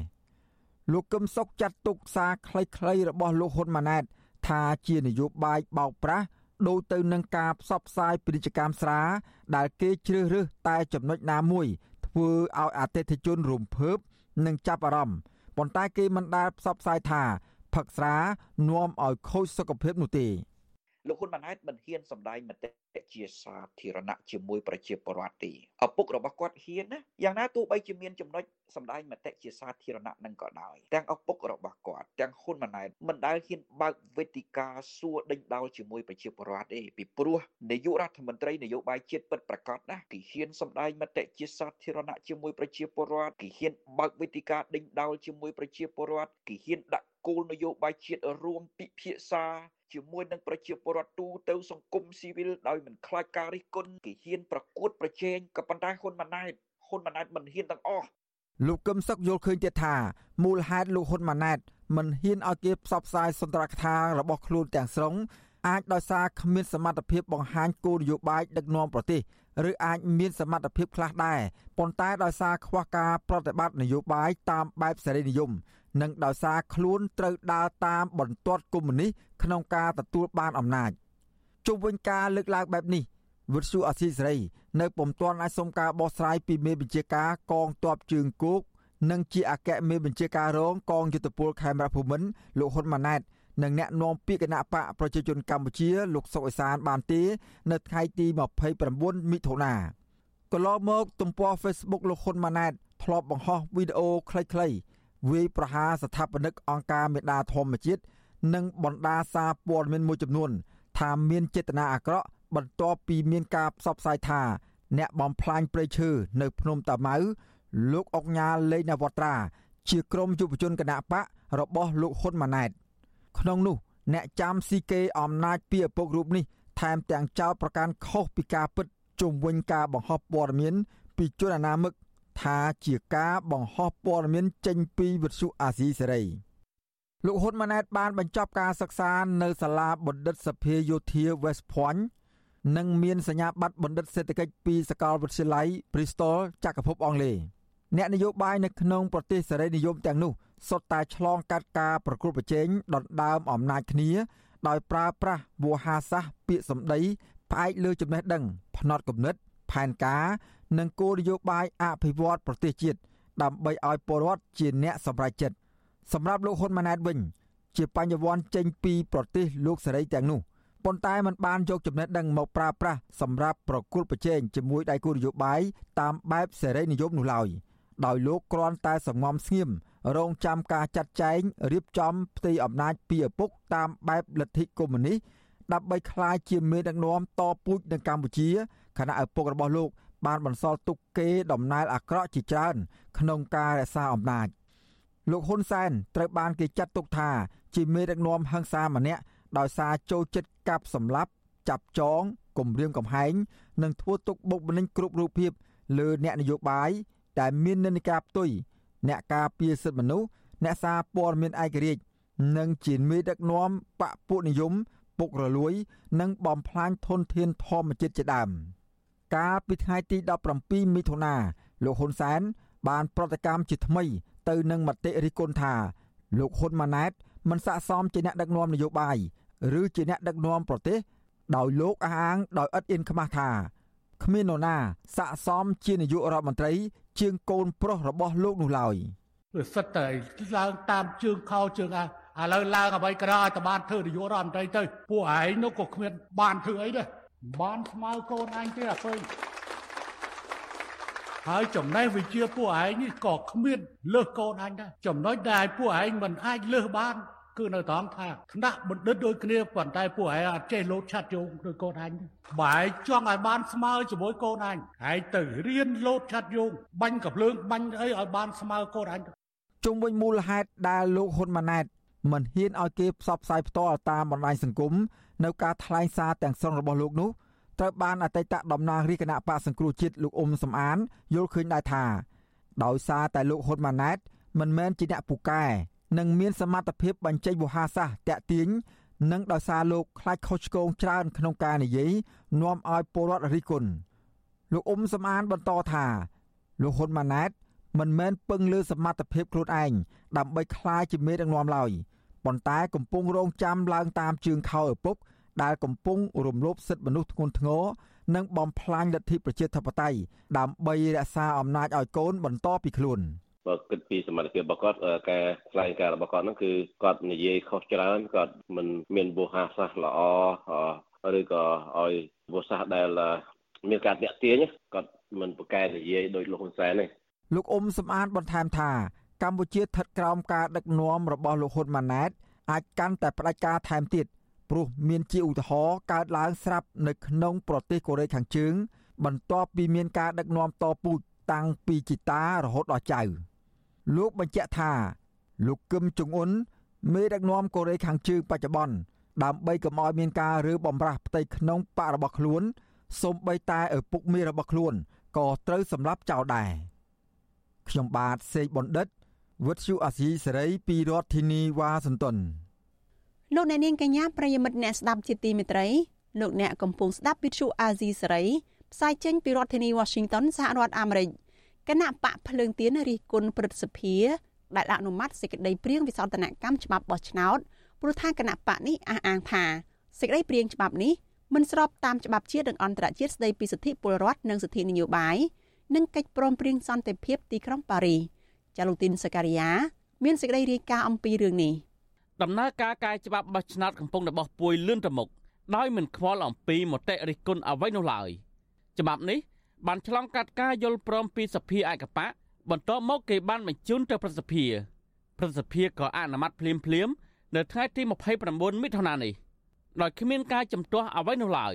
លោកកឹមសុខចាត់ទុកសារខ្លីៗរបស់លោកហ៊ុនម៉ាណែតថាជានយោបាយបោកប្រាស់ដូចទៅនឹងការផ្សព្វផ្សាយពាណិជ្ជកម្មស្រា ដែលគេជ្រើសរើសតែចំណុចណាមួយ ធ្វើឲ្យអតិថិជនរំភើបនិងចាប់អារម្មណ៍ប៉ុន្តែគេមិនដែលផ្សព្វផ្សាយថាផឹកស្រានាំឲ្យខូចសុខភាពនោះទេ លោកហ៊ុនម៉ាណែតមិនហ៊ានសម្ដែងមតិជាសាធារណៈជាមួយប្រជាពលរដ្ឋទេឪពុករបស់គាត់ហ៊ានណាយ៉ាងណាទោះបីជាមានចំណុចសម្ដែងមតិជាសាធារណៈនឹងក៏ដោយទាំងឪពុករបស់គាត់ទាំងហ៊ុនម៉ាណែតមិនដែលហ៊ានបើកវេទិកាសួរដេញដោលជាមួយប្រជាពលរដ្ឋទេពីព្រោះនាយករដ្ឋមន្ត្រីនយោបាយជាតិពិតប្រាកដណាគេហ៊ានសម្ដែងមតិជាសាធារណៈជាមួយប្រជាពលរដ្ឋគេហ៊ានបើកវេទិកាដេញដោលជាមួយប្រជាពលរដ្ឋគេហ៊ានដាក់គោលនយោបាយជាតិរួមពិភាក្សា ជាមួយនឹងប្រជាពលរដ្ឋទូទៅសង្គមស៊ីវិលដោយមិនខ្លាចការរិះគន់គេហ៊ានប្រកួតប្រជែងក៏ប៉ុន្តែហ៊ុនម៉ាណែតហ៊ុនម៉ាណែតមិនហ៊ានទាំងអស់លោកកឹមសុខយល់ឃើញទៀតថាមូលហេតុលោកហ៊ុនម៉ាណែតមិនហ៊ានឲ្យគេផ្សព្វផ្សាយសន្ទរកថារបស់ខ្លួនទាំងស្រុងអាចដោយសារគ្មានសមត្ថភាពបង្ហាញគោលនយោបាយដឹកនាំប្រទេសឬអាចមានសមត្ថភាពខ្លះដែរប៉ុន្តែដោយសារខ្វះការប្រតិបត្តិនយោបាយតាមបែបសេរីនិយម និងដោយសារខ្លួនត្រូវដើរតាមបន្ទាត់កុម្មុយនីសក្នុងការទទួលបានអំណាចជុំវិញការលើកឡើងបែបនេះវិទ្យុអសីសេរីនៅពុំទាន់អាចសុំការបកស្រាយពីមេបញ្ជាការកងទ័ពជើងគោកនិងជាអគ្គមេបញ្ជាការរងកងយុទ្ធពលខេមរៈភូមិន្ទលោកហ៊ុនម៉ាណែតនិងអ្នកនាំពាក្យគណៈបកប្រជាជនកម្ពុជាលោកសុកអេសានបានទេនៅថ្ងៃទី29មិថុនាកន្លងមកទំព័រ Facebook លោកហ៊ុនម៉ាណែតធ្លាប់បង្ហោះវីដេអូខ្លីៗ វាយប្រហារស្ថាបនិកអង្គការមេដាធម្មជាតិនិងបណ្ដាសារព័ត៌មានមួយចំនួន ថាមានចេតនាអាក្រក់បន្ទាប់ពីមានការផ្សព្វផ្សាយថាអ្នកបំផ្លាញព្រៃឈើនៅភ្នំតាម៉ៅលោកអុកញ៉ាលេងនវត្រាជាក្រុមយុវជនគណៈបករបស់លោកហ៊ុនម៉ាណែតក្នុងនោះ អ្នកចាំស៊ីកេអំណាចពីឪពុករូបនេះថែមទាំងចោទប្រកាន់ខុសពីការពិតជុំវិញការបង្ហោះព័ត៌មានពីជនអនាមិក ថាជាការបង្ហោះព័ត៌មានចេញពីវិទ្យុអាស៊ីសេរីលោកហ៊ុនម៉ាណែតបានបញ្ចប់ការសិក្សានៅសាលាបណ្ឌិតសភាយោធា West Point និងមានសញ្ញាបត្របណ្ឌិតសេដ្ឋកិច្ចពីសាកលវិទ្យាល័យ Bristol ចក្រភពអង់គ្លេសអ្នកនយោបាយនៅក្នុងប្រទេសសេរីនិយមទាំងនោះសុទ្ធតែឆ្លងកាត់ការប្រកួតប្រជែងដណ្ដើមអំណាចគ្នា ដោយប្រើប្រាស់វោហារសាស្ត្រពាក្យសម្ដីផ្អែកលើចំណេះដឹង ផ្នត់គំនិត ផែនការ និងគោលនយោបាយអភិវឌ្ឍប្រទេសជាតិដើម្បីឲ្យពលរដ្ឋជាអ្នកសម្រេចចិត្តសម្រាប់លោកហ៊ុនម៉ាណែតវិញ ជាបញ្ញវន្តចេញពីប្រទេសលោកសេរីទាំងនោះប៉ុន្តែมันបានយកចំណេះដឹងមកប្រើប្រាស់សម្រាប់ប្រគល់ប្រជែងជាមួយដៃគូនយោបាយតាមបែបសេរីនិយមនោះឡើយដោយលោកគ្រាន់តែសងំស្ងៀមរងចាំការចាត់ចែងរៀបចំផ្ទៃអំណាចពីឪពុកតាមបែបលទ្ធិកុម្មុយនីសដើម្បីក្លាយជាមេដឹកនាំតពូជនៅកម្ពុជាខណៈឪពុករបស់លោក បានបន្សល់ទុកគេដំណើរអាក្រក់ជាច្រើន ក្នុងការរក្សាអំណាចលោកហ៊ុនសែនត្រូវបានគេចាត់ទុកថាជាមេដឹកនាំហិង្សាម្នាក់ដោយសារចូលចិត្តកាប់សម្លាប់ចាប់ចងគំរាមកំហែងនិងធ្វើទុកបុកម្នេញគ្រប់រូបភាពលើអ្នកនយោបាយដែលមាននិន្នាការផ្ទុយអ្នកការពារសិទ្ធិមនុស្សអ្នកសារព័ត៌មានឯករាជ្យនិងជាមេដឹកនាំបកពួកនិយមពុករលួយ និងបំផ្លាញធនធានធម្មជាតិជាដើម។ កាលពីថ្ងៃទី17មិថុនាលោកហ៊ុនសែនបានប្រតិកម្មជាថ្មី ទៅនឹងមតិរិះគន់ថាលោកហ៊ុនម៉ាណែតមិនស័ក្តិសមជាអ្នកដឹកនាំនយោបាយឬជាអ្នកដឹកនាំប្រទេសដោយលោកអះអាងដោយឥតអៀនខ្មាស់ថាគ្មាននរណាស័ក្តិសមជានាយករដ្ឋមន្ត្រី ជាងកូនប្រុសរបស់លោកនោះឡើយវាសិតតែឡើងតាមជើងខោជើងអាឥឡូវឡើងអ្វីក្រឲ្យតបានធ្វើនាយករដ្ឋមន្ត្រីទៅពួកឯងនោះក៏គ្មានបានធ្វើអីដែរ បានស្មើកូនអញទេអាពើហើយចំណេះវិជាពួកឯងនេះក៏គ្មានលើសកូនអញដែរចំណុចដែលពួកឯងមិនអាចលើសបានគឺនៅត្រង់ថាថ្នាក់បណ្ឌិតដូចគ្នាប៉ុន្តែពួកឯងអត់ចេះលោតឆាត់យោងដោយកូនអញបែរចង់ឲ្យបានស្មើជាមួយកូនអញឯងទៅរៀនលោតឆាត់យោងបាញ់កំភ្លើងបាញ់អីឲ្យបានស្មើកូនអញជុំវិញមូលហេតុដែលលោកហ៊ុនម៉ាណែតមិនហ៊ានឲ្យគេផ្សព្វផ្សាយផ្ទាល់តាមបណ្ដាញសង្គម នៅការថ្លែងសារទាំងស្រុងរបស់លោកនោះត្រូវបានអតីតតំណាងរាជគណៈបកសង្គ្រោះជាតិលោកអ៊ុំសំអានយល់ឃើញដែរថាដោយសារតែលោកហ៊ុនម៉ាណែតមិនមែនជាអ្នកពូកែនិងមានសមត្ថភាពបញ្ចេញវោហារសាស្ត្រតាក់ទាញនិងដោយសារលោកខ្លាចខុសឆ្គងច្រើនក្នុងការនិយាយនាំឲ្យពលរដ្ឋរិះគន់លោកអ៊ុំសំអានបន្តថាលោកហ៊ុនម៉ាណែតមិនមែនពឹងលើសមត្ថភាពខ្លួនឯងដើម្បីក្លាយជាមេដឹកនាំឡើយ ប៉ុន្តែកំពុងរងចាំឡើងតាមជើងខោឪពុកដែលកំពុងរំលោភសិទ្ធិមនុស្សធ្ងន់ធ្ងរនិងបំផ្លាញលទ្ធិប្រជាធិបតេយ្យដើម្បីរក្សាអំណាចឲ្យកូនបន្តពីខ្លួនបើគិតពីសមត្ថភាពរបស់គាត់ការថ្លែងការណ៍របស់គាត់ហ្នឹងគឺគាត់និយាយខុសច្រើនគាត់មិនមានវោហារសាស្ត្រល្អឬក៏ឲ្យវោហារសាស្ត្រដែលមានការតាក់ទាញគាត់មិនប្រកែនិយាយដោយលោកហ៊ុនសែនទេលោកអ៊ុំសំអានបន្ថែមថា កម្ពុជាស្ថិតក្រោមការដឹកនាំរបស់លោកហ៊ុនម៉ាណែតអាចកាន់តែផ្ដាច់ការថែមទៀតព្រោះមានជាឧទាហរណ៍កើតឡើងស្រាប់នៅក្នុងប្រទេសកូរ៉េខាងជើង បន្ទាប់ពីមានការដឹកនាំតពូជតាំងពីជីតារហូតដល់ចៅលោកបញ្ជាក់ថា លោកគឹមចុងអ៊ុនមេដឹកនាំកូរ៉េខាងជើងបច្ចុប្បន្នដើម្បីកុំឲ្យមានការរើបំរាស់ផ្ទៃក្នុងបករបស់ខ្លួនសូម្បីតែឪពុកមេរបស់ខ្លួនក៏ត្រូវសម្លាប់ចោលដែរខ្ញុំបាទសេកបណ្ឌិត វុទ្ធុអាស៊ីសេរីពីរដ្ឋធានីវ៉ាស៊ីនតោនលោកអ្នកនាងកញ្ញាប្រិយមិត្តអ្នកស្ដាប់ជាទីមេត្រីលោកអ្នកកំពុងស្ដាប់វិទ្យុអាស៊ីសេរីផ្សាយចេញពីរដ្ឋធានី Washington សហរដ្ឋអាមេរិកគណៈបកភ្លើងទៀនរិះគន់ព្រឹទ្ធសភាដែលអនុម័តសេចក្តីព្រៀងវិសោធនកម្មច្បាប់បោះឆ្នោតព្រោះថាគណៈបកនេះអះអាងថាសេចក្តីព្រៀងច្បាប់នេះមិនស្របតាមច្បាប់ជាតិនិងអន្តរជាតិស្តីពីសិទ្ធិពលរដ្ឋនិងសិទ្ធិនយោបាយនិងកិច្ចព្រមព្រៀងសន្តិភាពទីក្រុងប៉ារី ចាលូទីនសការីយ៉ាមានសេចក្តីរាយការណ៍អំពីរឿងនេះដំណើរការកែច្បាប់បោះឆ្នោតកំពុងតែបោះពួយលឿនទៅមុខដោយមិនខ្វល់អំពីមតិរិះគន់អ្វីនោះឡើយច្បាប់នេះបានឆ្លងកាត់ការយល់ព្រមពីសភាឯកបៈបន្ទាប់មកគេបានបញ្ជូនទៅប្រសិទ្ធិប្រសិទ្ធិក៏អនុម័តភ្លាមភ្លាមនៅថ្ងៃទី29មិថុនានេះដោយគ្មានការចំទាស់អ្វីនោះឡើយ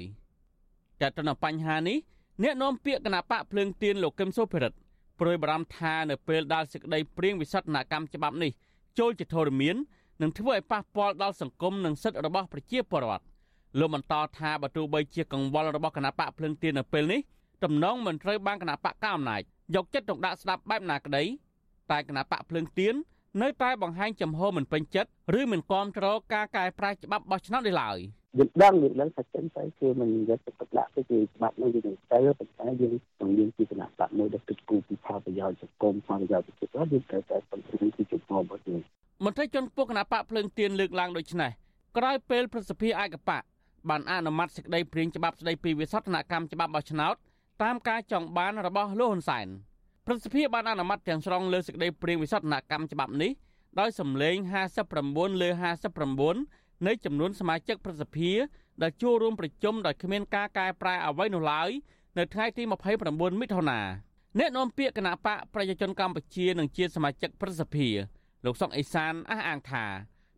តែទៅនឹងបញ្ហានេះអ្នកនាំពាក្យគណៈបកភ្លើងទៀនលោកកឹមសុភិរិទ្ធ ប្រួយបារម្ភថានៅពេលដែលសេចក្តីព្រៀងវិសោធនកម្មច្បាប់នេះចូលជាធរមាននឹងធ្វើឲ្យប៉ះពាល់ដល់សង្គមនិងសិទ្ធិរបស់ប្រជាពលរដ្ឋលោកបន្តថាបើទោះបីជាកង្វល់របស់គណៈបកភ្លឹងទៀននៅពេលនេះទំនងមិនត្រូវបានគណៈបកកៅអំណាចយកចិត្តទុកដាក់ស្ដាប់បែបណាក្តីតែគណៈបកភ្លឹងទៀននៅតែបង្ហាញចំហមិនពេញចិត្តឬមិនគាំទ្រការកែប្រែច្បាប់បោះឆ្នោតនេះឡើយ យើងដឹងយើងដឹងថាចឹងទៅគឺមិនយកចិត្តទុកដាក់ទៅគឺច្បាប់នោះយើងទៅប៉ុន្តែយើងនឹងមានជាគណៈបកមួយដែលគិតគូរពីផលប្រយោជន៍សង្គមផលប្រយោជន៍ប្រជាពលរដ្ឋយើងត្រូវតែពង្រឹងពីជំហររបស់យើងមន្ត្រីជាន់ខ្ពស់គណៈបកភ្លើងទៀនលើកឡើងដូចនេះក្រោយពេលប្រសិទ្ធិឯកបកបានអនុម័តសេចក្តីព្រាងច្បាប់ស្តីពីវិសោធនកម្មច្បាប់បោះឆ្នោតតាមការចង់បានរបស់លោកហ៊ុនសែនប្រសិទ្ធិបានអនុម័តទាំងស្រុងលើសេចក្តីព្រាងវិសោធនកម្មច្បាប់នេះដោយសម្លេង59លើ59 នៃចំនួនសមាជិកប្រសិទ្ធិដែលចូលរួមប្រជុំដោយគ្មានការកែប្រែអ្វីនោះឡើយនៅថ្ងៃទី29មិថុនាអ្នកនាំពាក្យគណៈបកប្រជាជនកម្ពុជានិងជាសមាជិកប្រសិទ្ធិលោកសុកអេសានអះអាងថា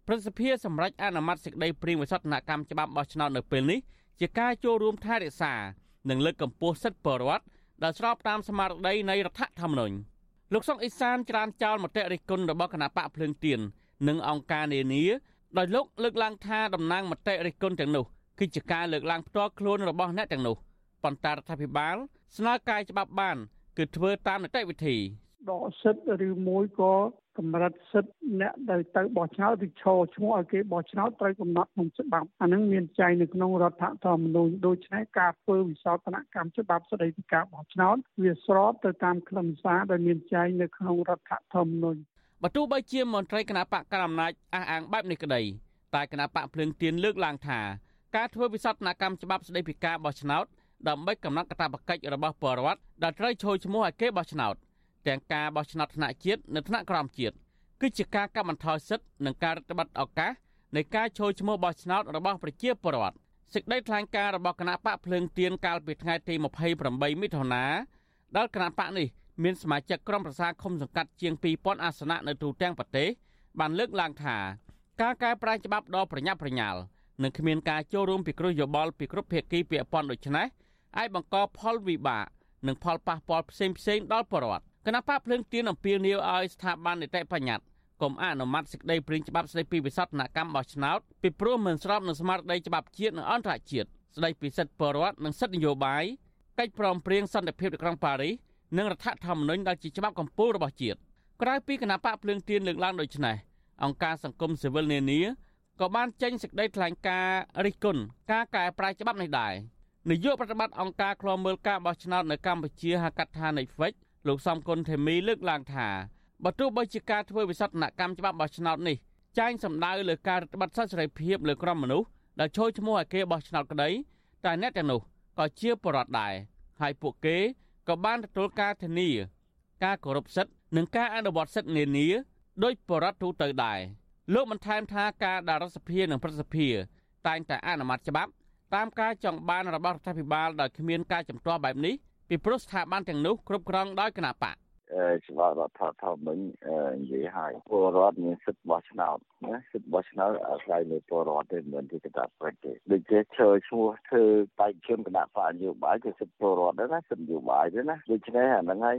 ប្រសិទ្ធិសម្រាប់អនុម័តសេចក្តីព្រៀងវិសោធនកម្មច្បាប់បោះឆ្នោតនៅពេលនេះជាការចូលរួមថែរក្សានិងលើកកម្ពស់សិទ្ធិពលរដ្ឋដែលស្របតាមស្មារតីនៃរដ្ឋធម្មនុញ្ញលោកសុកអេសានច្រានចោលមតិរិះគន់របស់គណៈបកភ្លើងទៀននិងអង្គការនានា ដោយលោកលើកឡើងថាតំណាងមតិរិះគន់ទាំងនោះគឺជាការលើកឡើងផ្ទាល់ខ្លួនរបស់អ្នកទាំងនោះប៉ុន្តែរដ្ឋាភិបាលស្នើកាយច្បាប់បាន គឺធ្វើតាមនីតិវិធីដកសិទ្ធិឬមួយក៏កម្រិតសិទ្ធិអ្នកដែលទៅបោះឆ្នោតឬឈរឈ្មោះឲ្យគេបោះឆ្នោតត្រូវកំណត់ក្នុងច្បាប់អានឹងមានចែងនៅក្នុងរដ្ឋធម្មនុញ្ញដូច្នេះការធ្វើវិសោធនកម្មច្បាប់ស្តីពីការបោះឆ្នោតវាស្របទៅតាមខ្លឹមសារដែលមានចែងនៅក្នុងរដ្ឋធម្មនុញ្ញ បើទោះបីជាមន្ត្រីគណៈបកកណ្ដាលអំណាចអះអាងបែបនេះក្តីតែគណៈបកភ្លើងទៀនលើកឡើងថាការធ្វើវិសោធនកម្មច្បាប់ស្តីពីការបោះឆ្នោតដើម្បីកំណត់កាតព្វកិច្ចរបស់ពលរដ្ឋដែលត្រូវចូលឈ្មោះឲ្យគេបោះឆ្នោតទាំងការបោះឆ្នោតថ្នាក់ជាតិនិងថ្នាក់ក្រោមជាតិគឺជាការកាត់បន្ថយសិទ្ធិនិងការរដ្ឋបတ်ឱកាសនៃការចូលឈ្មោះបោះឆ្នោតរបស់ប្រជាពលរដ្ឋសេចក្តីថ្លែងការណ៍របស់គណៈបកភ្លើងទៀនកាលពីថ្ងៃទី28មិថុនាដែលគណៈបកនេះ មានសមាជិកក្រុមប្រឹក្សាឃុំសង្កាត់ជាង2000អាសនៈនៅទូទាំងប្រទេសបានលើកឡើងថាការកែប្រែច្បាប់ដ៏ប្រញាប់ប្រញាល់និងគ្មានការចូលរួមពិគ្រោះយោបល់ពីគ្រប់ភាគីពាក់ព័ន្ធដូច្នេះអាចបង្កផលវិបាកនិងផលប៉ះពាល់ផ្សេងផ្សេងដល់ប្រជាពលរដ្ឋគណៈបកភ្លើងទៀនអំពាវនាវឲ្យស្ថាប័ននីតិបញ្ញត្តិកុំអនុម័តសេចក្តីព្រាងច្បាប់ស្តីពីវិសោធនកម្មបោះឆ្នោតពីព្រោះមិនស្របនឹងស្មារតីច្បាប់ជាតិនិងអន្តរជាតិស្តីពីសិទ្ធិពលរដ្ឋនិងសិទ្ធិនយោបាយកិច្ចព្រមព្រៀងសន្តិភាពនៅក្រុងប៉ារីស និងរដ្ឋធម្មនុញ្ញដែលជាច្បាប់កម្ពុជារបស់ជាតិក្រៅពីគណៈបកភ្លើងទៀនលើកឡើងដូចនេះអង្គការសង្គមស៊ីវិលនានាក៏បានចេញសេចក្តីថ្លែងការណ៍រិះគន់ការកែប្រែច្បាប់នេះដែរនាយកប្រតិបត្តិអង្គការឃ្លាំមើលការបោះឆ្នោតនៅកម្ពុជាហៅកាត់ថា Netflix លោកសំគុណធីមីលើកឡើងថាបើទោះបីជាការធ្វើវិសោធនកម្មច្បាប់បោះឆ្នោតនេះចែងសម្ដៅលើការរដ្ឋបတ်សិទ្ធិសេរីភាពលើក្រុមមនុស្សដែលចូលឈ្មោះឲ្យគេបោះឆ្នោតក្តីតែអ្នកទាំងនោះក៏ជាបរិវត្តដែរហើយពួកគេ ក៏បានទទួលការធានា ការគោរពសិទ្ធិនិងការអនុវត្តសិទ្ធិនានាដោយបរិវត្តទូទៅដែរលោកបន្ថែមថាការដែលរដ្ឋសភានិងប្រសិទ្ធិតែងតែអនុម័តច្បាប់តាមការចង់បានរបស់រដ្ឋាភិបាលដោយគ្មានការជំទាស់បែបនេះពីព្រោះស្ថាប័នទាំងនោះគ្រប់គ្រងដោយគណៈបក ច្បាប់រដ្ឋធម្មនុញ្ញនិយាយឲ្យពលរដ្ឋមានសិទ្ធិបោះឆ្នោតណាសិទ្ធិបោះឆ្នោតអាស្រ័យលើពលរដ្ឋទេមិនមែនជាគណៈបកទេដូចជាឈើឈ្មោះធ្វើបេក្ខជនគណៈបកនយោបាយគឺសិទ្ធិពលរដ្ឋដែរណាសិទ្ធិនយោបាយទេណាដូច្នេះអាហ្នឹងហើយ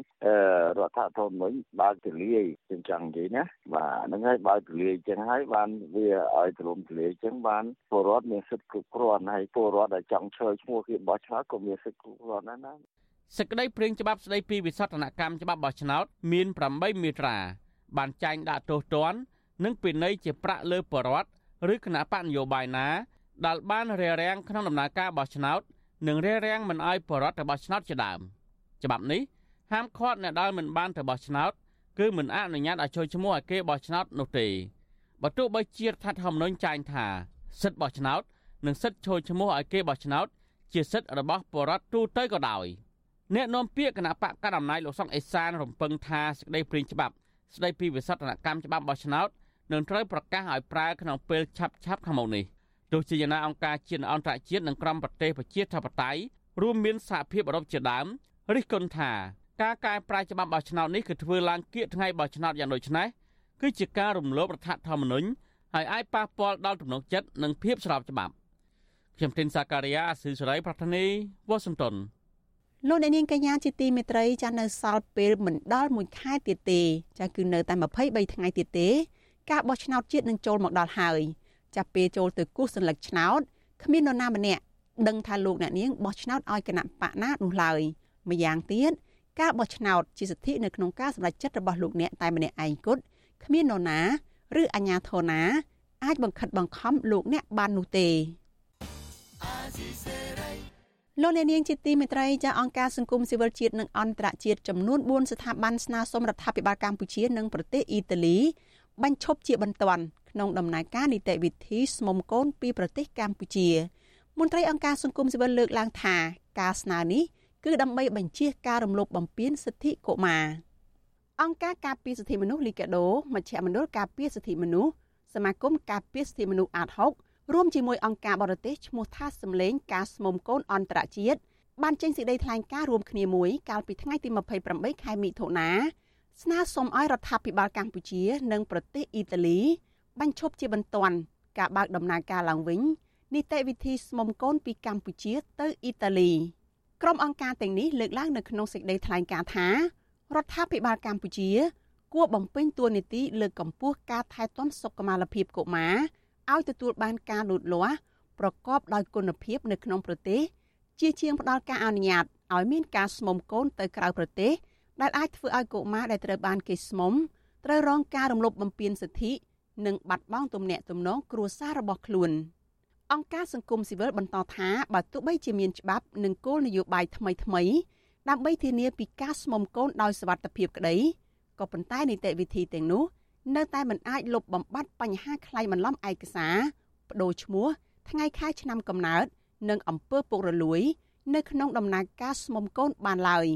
រដ្ឋធម្មនុញ្ញបើកទលាយជាងចង់និយាយណាបាទហ្នឹងហើយបើកទលាយចឹងហើយបានវាឲ្យទលំទលាយចឹងបានពលរដ្ឋមានសិទ្ធិគ្រប់គ្រាន់ហើយពលរដ្ឋដែលចង់ឈើឈ្មោះគេបោះឆ្នោតក៏មានសិទ្ធិគ្រប់គ្រាន់ដែរណា សេចក្តីព្រាងច្បាប់ស្តីពីវិសោធនកម្មច្បាប់បោះឆ្នោតមាន8មាត្រា បានចែងដាក់ទោសទណ្ឌនិងពិន័យជាប្រាក់លើបរដ្ឋឬគណៈបកនយោបាយណាដែលបានរារាំងក្នុងដំណើរការបោះឆ្នោតនិងរារាំងមិនឲ្យបរដ្ឋទៅបោះឆ្នោតជាដើមច្បាប់នេះហាមឃាត់អ្នកដែលមិនបានទៅបោះឆ្នោតគឺមិនអនុញ្ញាតឲ្យចូលឈ្មោះឲ្យគេបោះឆ្នោតនោះទេបើទោះបីជារដ្ឋធម្មនុញ្ញចែងថាសិទ្ធិបោះឆ្នោតនិងសិទ្ធិចូលឈ្មោះឲ្យគេបោះឆ្នោតជាសិទ្ធិរបស់បរដ្ឋទូទៅក៏ដោយ។ អ្នកនាំពាក្យគណៈបកកណ្ដាលអំណាចលោកសុកអេសានរំពឹងថាសេចក្តីព្រាងច្បាប់ស្តីពីវិសោធនកម្មច្បាប់បោះឆ្នោតនឹងត្រូវប្រកាសឲ្យប្រើក្នុងពេលឆាប់ឆាប់ខាងមុខនេះទោះជាយ៉ាងណាអង្គការជាតិអន្តរជាតិនិងក្រុមប្រទេសប្រជាធិបតេយ្យរួមមានសហភាពអឺរ៉ុបជាដើមរិះគន់ថាការកែប្រែច្បាប់បោះឆ្នោតនេះគឺធ្វើឡើងគៀកថ្ងៃបោះឆ្នោតយ៉ាងដូចនេះគឺជាការរំលោភរដ្ឋធម្មនុញ្ញហើយអាចប៉ះពាល់ដល់ទំនុកចិត្តនិងភាពស្របច្បាប់ខ្ញុំធីនសាការីយ៉ាអស៊ីសេរីប្រធានីវ៉ាស៊ីនតោន លោកអ្នកនាងកញ្ញាជាទីមេត្រីចានៅសល់ពេលមិនដល់1ខែទៀតទេចាគឺនៅតែ23ថ្ងៃទៀតទេ ការបោះឆ្នោតជាតិនឹងចូលមកដល់ហើយចាពេលចូលទៅគូសសញ្ញាឆ្នោតគ្មាននរណាម្នាក់ដឹងថាលោកអ្នកនាងបោះឆ្នោតឲ្យគណៈបកណានោះឡើយម្យ៉ាងទៀតការបោះឆ្នោតជាសិទ្ធិនៅក្នុងការសម្រេចចិត្តរបស់លោកអ្នកតែម្នាក់ឯងគត់គ្មាននរណាឬអាជ្ញាធរណា អាចបង្ខិតបង្ខំលោកអ្នកបាននោះទេអាស៊ីសេរី លោកអ្នកនាងជាទីមេត្រីចាអង្គការសង្គមស៊ីវិលជាតិនិងអន្តរជាតិចំនួន4ស្ថាប័នស្នើសុំរដ្ឋាភិបាលកម្ពុជានិងប្រទេសអ៊ីតាលីបញ្ឈប់ជាបន្ទាន់ក្នុងដំណើរការនីតិវិធីស្មុំកូនពីប្រទេសកម្ពុជាមន្ត្រីអង្គការសង្គមស៊ីវិលលើកឡើងថាការស្នើនេះគឺដើម្បីបញ្ជាការរំលោភបំពានសិទ្ធិកុមារអង្គការការពារសិទ្ធិមនុស្សលីកាដូមជ្ឈមណ្ឌលការពារសិទ្ធិមនុស្សសមាគមការពារសិទ្ធិមនុស្សអាត6 រួមជាមួយអង្គការបរទេសឈ្មោះថាសម្លេងការស្មុំកូនអន្តរជាតិបានចេញសេចក្តីថ្លែងការណ៍រួមគ្នាមួយកាលពីថ្ងៃទី28ខែមិថុនាស្នើសុំឲ្យរដ្ឋាភិបាលកម្ពុជា និងប្រទេសអ៊ីតាលីបញ្ឈប់ជាបន្ទាន់ការបើកដំណើរការឡើងវិញនីតិវិធីស្មុំកូនពីកម្ពុជាទៅអ៊ីតាលីក្រុមអង្គការទាំងនេះលើកឡើងនៅក្នុងសេចក្តីថ្លែងការណ៍ថារដ្ឋាភិបាលកម្ពុជា គួរបំពេញតួនាទីលើកកម្ពស់ការថែទាំសុខុមាលភាពកុមារ ឲ្យទទួលបានការលូតលាស់ប្រកបដោយគុណភាពនៅក្នុងប្រទេសជាជាងផ្ដល់ការអនុញ្ញាតឲ្យមានការស្មុំកូនទៅក្រៅប្រទេសដែលអាចធ្វើឲ្យកុមារដែលត្រូវបានគេស្មុំត្រូវរងការរំលោភបំពានសិទ្ធិនិងបាត់បង់ទំនាក់ទំនងគ្រួសាររបស់ខ្លួនអង្គការសង្គមស៊ីវិលបន្តថាបើទោះបីជាមានច្បាប់និងគោលនយោបាយថ្មីថ្មីដើម្បីធានាពីការស្មុំកូនដោយសវត្ថិភាពក្តីក៏ប៉ុន្តែនីតិវិធីទាំងនោះ នៅតែមិនអាចលុបបំបាត់បញ្ហាក្លែងបន្លំឯកសារបដូរឈ្មោះថ្ងៃខែឆ្នាំកំណើត និងអំពើពុករលួយ នៅក្នុងដំណើរការស្មុំកូនបានឡើយ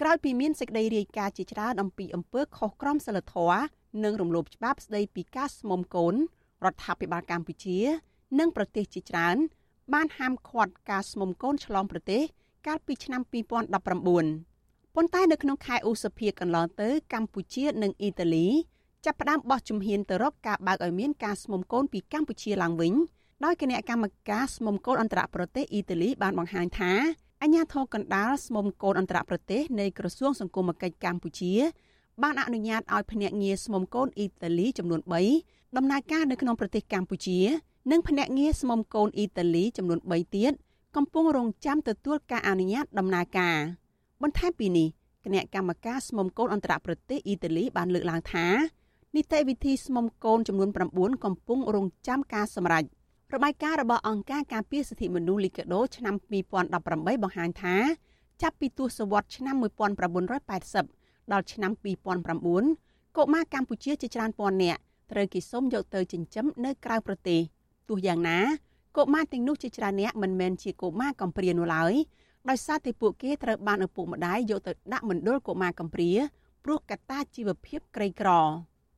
ក្រោយពីមានសេចក្តីរាយការណ៍ជាច្រើនអំពីអំពើខុសក្រមសីលធម៌និងរំលោភច្បាប់ស្តីពីការស្មុំកូនរដ្ឋាភិបាលកម្ពុជា និងប្រទេសជាច្រើន បានហាមឃាត់ការស្មុំកូនឆ្លងប្រទេស កាលពីឆ្នាំ2019ប៉ុន្តែនៅក្នុងខែឧសភាកន្លងទៅកម្ពុជានិងអ៊ីតាលី ចាប់ផ្ដើមបោះជំហានទៅរកការបើកឲ្យមានការស្មុំកូនពីកម្ពុជាឡើងវិញដោយគណៈកម្មការស្មុំកូនអន្តរប្រទេសអ៊ីតាលីបានបង្ហាញថាអញ្ញាធរកណ្ដាលស្មុំកូនអន្តរប្រទេសនៃក្រសួងសង្គមគិច្ចកម្ពុជាបានអនុញ្ញាតឲ្យភ្នាក់ងារស្មុំកូនអ៊ីតាលីចំនួន3ដំណើរការនៅក្នុងប្រទេសកម្ពុជា និងភ្នាក់ងារស្មុំកូនអ៊ីតាលីចំនួន3ទៀតកំពុងរងចាំទទួលការអនុញ្ញាតដំណើរការបន្ថែមពីនេះគណៈកម្មការស្មុំកូនអន្តរប្រទេសអ៊ីតាលីបានលើកឡើងថា នីតិវិធីស្មុំកូនចំនួន9កំពុងរងចាំការសម្រេចរបាយការណ៍របស់អង្គការការពារសិទ្ធិមនុស្សលីកាដូឆ្នាំ2018បង្ហាញថាចាប់ពីទសវត្សរ៍ឆ្នាំ1980ដល់ឆ្នាំ2009កុមារកម្ពុជាជាច្រើនពាន់នាក់ត្រូវគេសុំយកទៅចិញ្ចឹមនៅក្រៅប្រទេសទោះយ៉ាងណាកុមារទាំងនោះជាច្រើនអ្នកមិនមែនជាកុមារកំព្រានោះឡើយដោយសារតែពួកគេត្រូវបានឪពុកម្ដាយយកទៅដាក់មណ្ឌលកុមារកំព្រាព្រោះកត្តាជីវភាពក្រីក្រ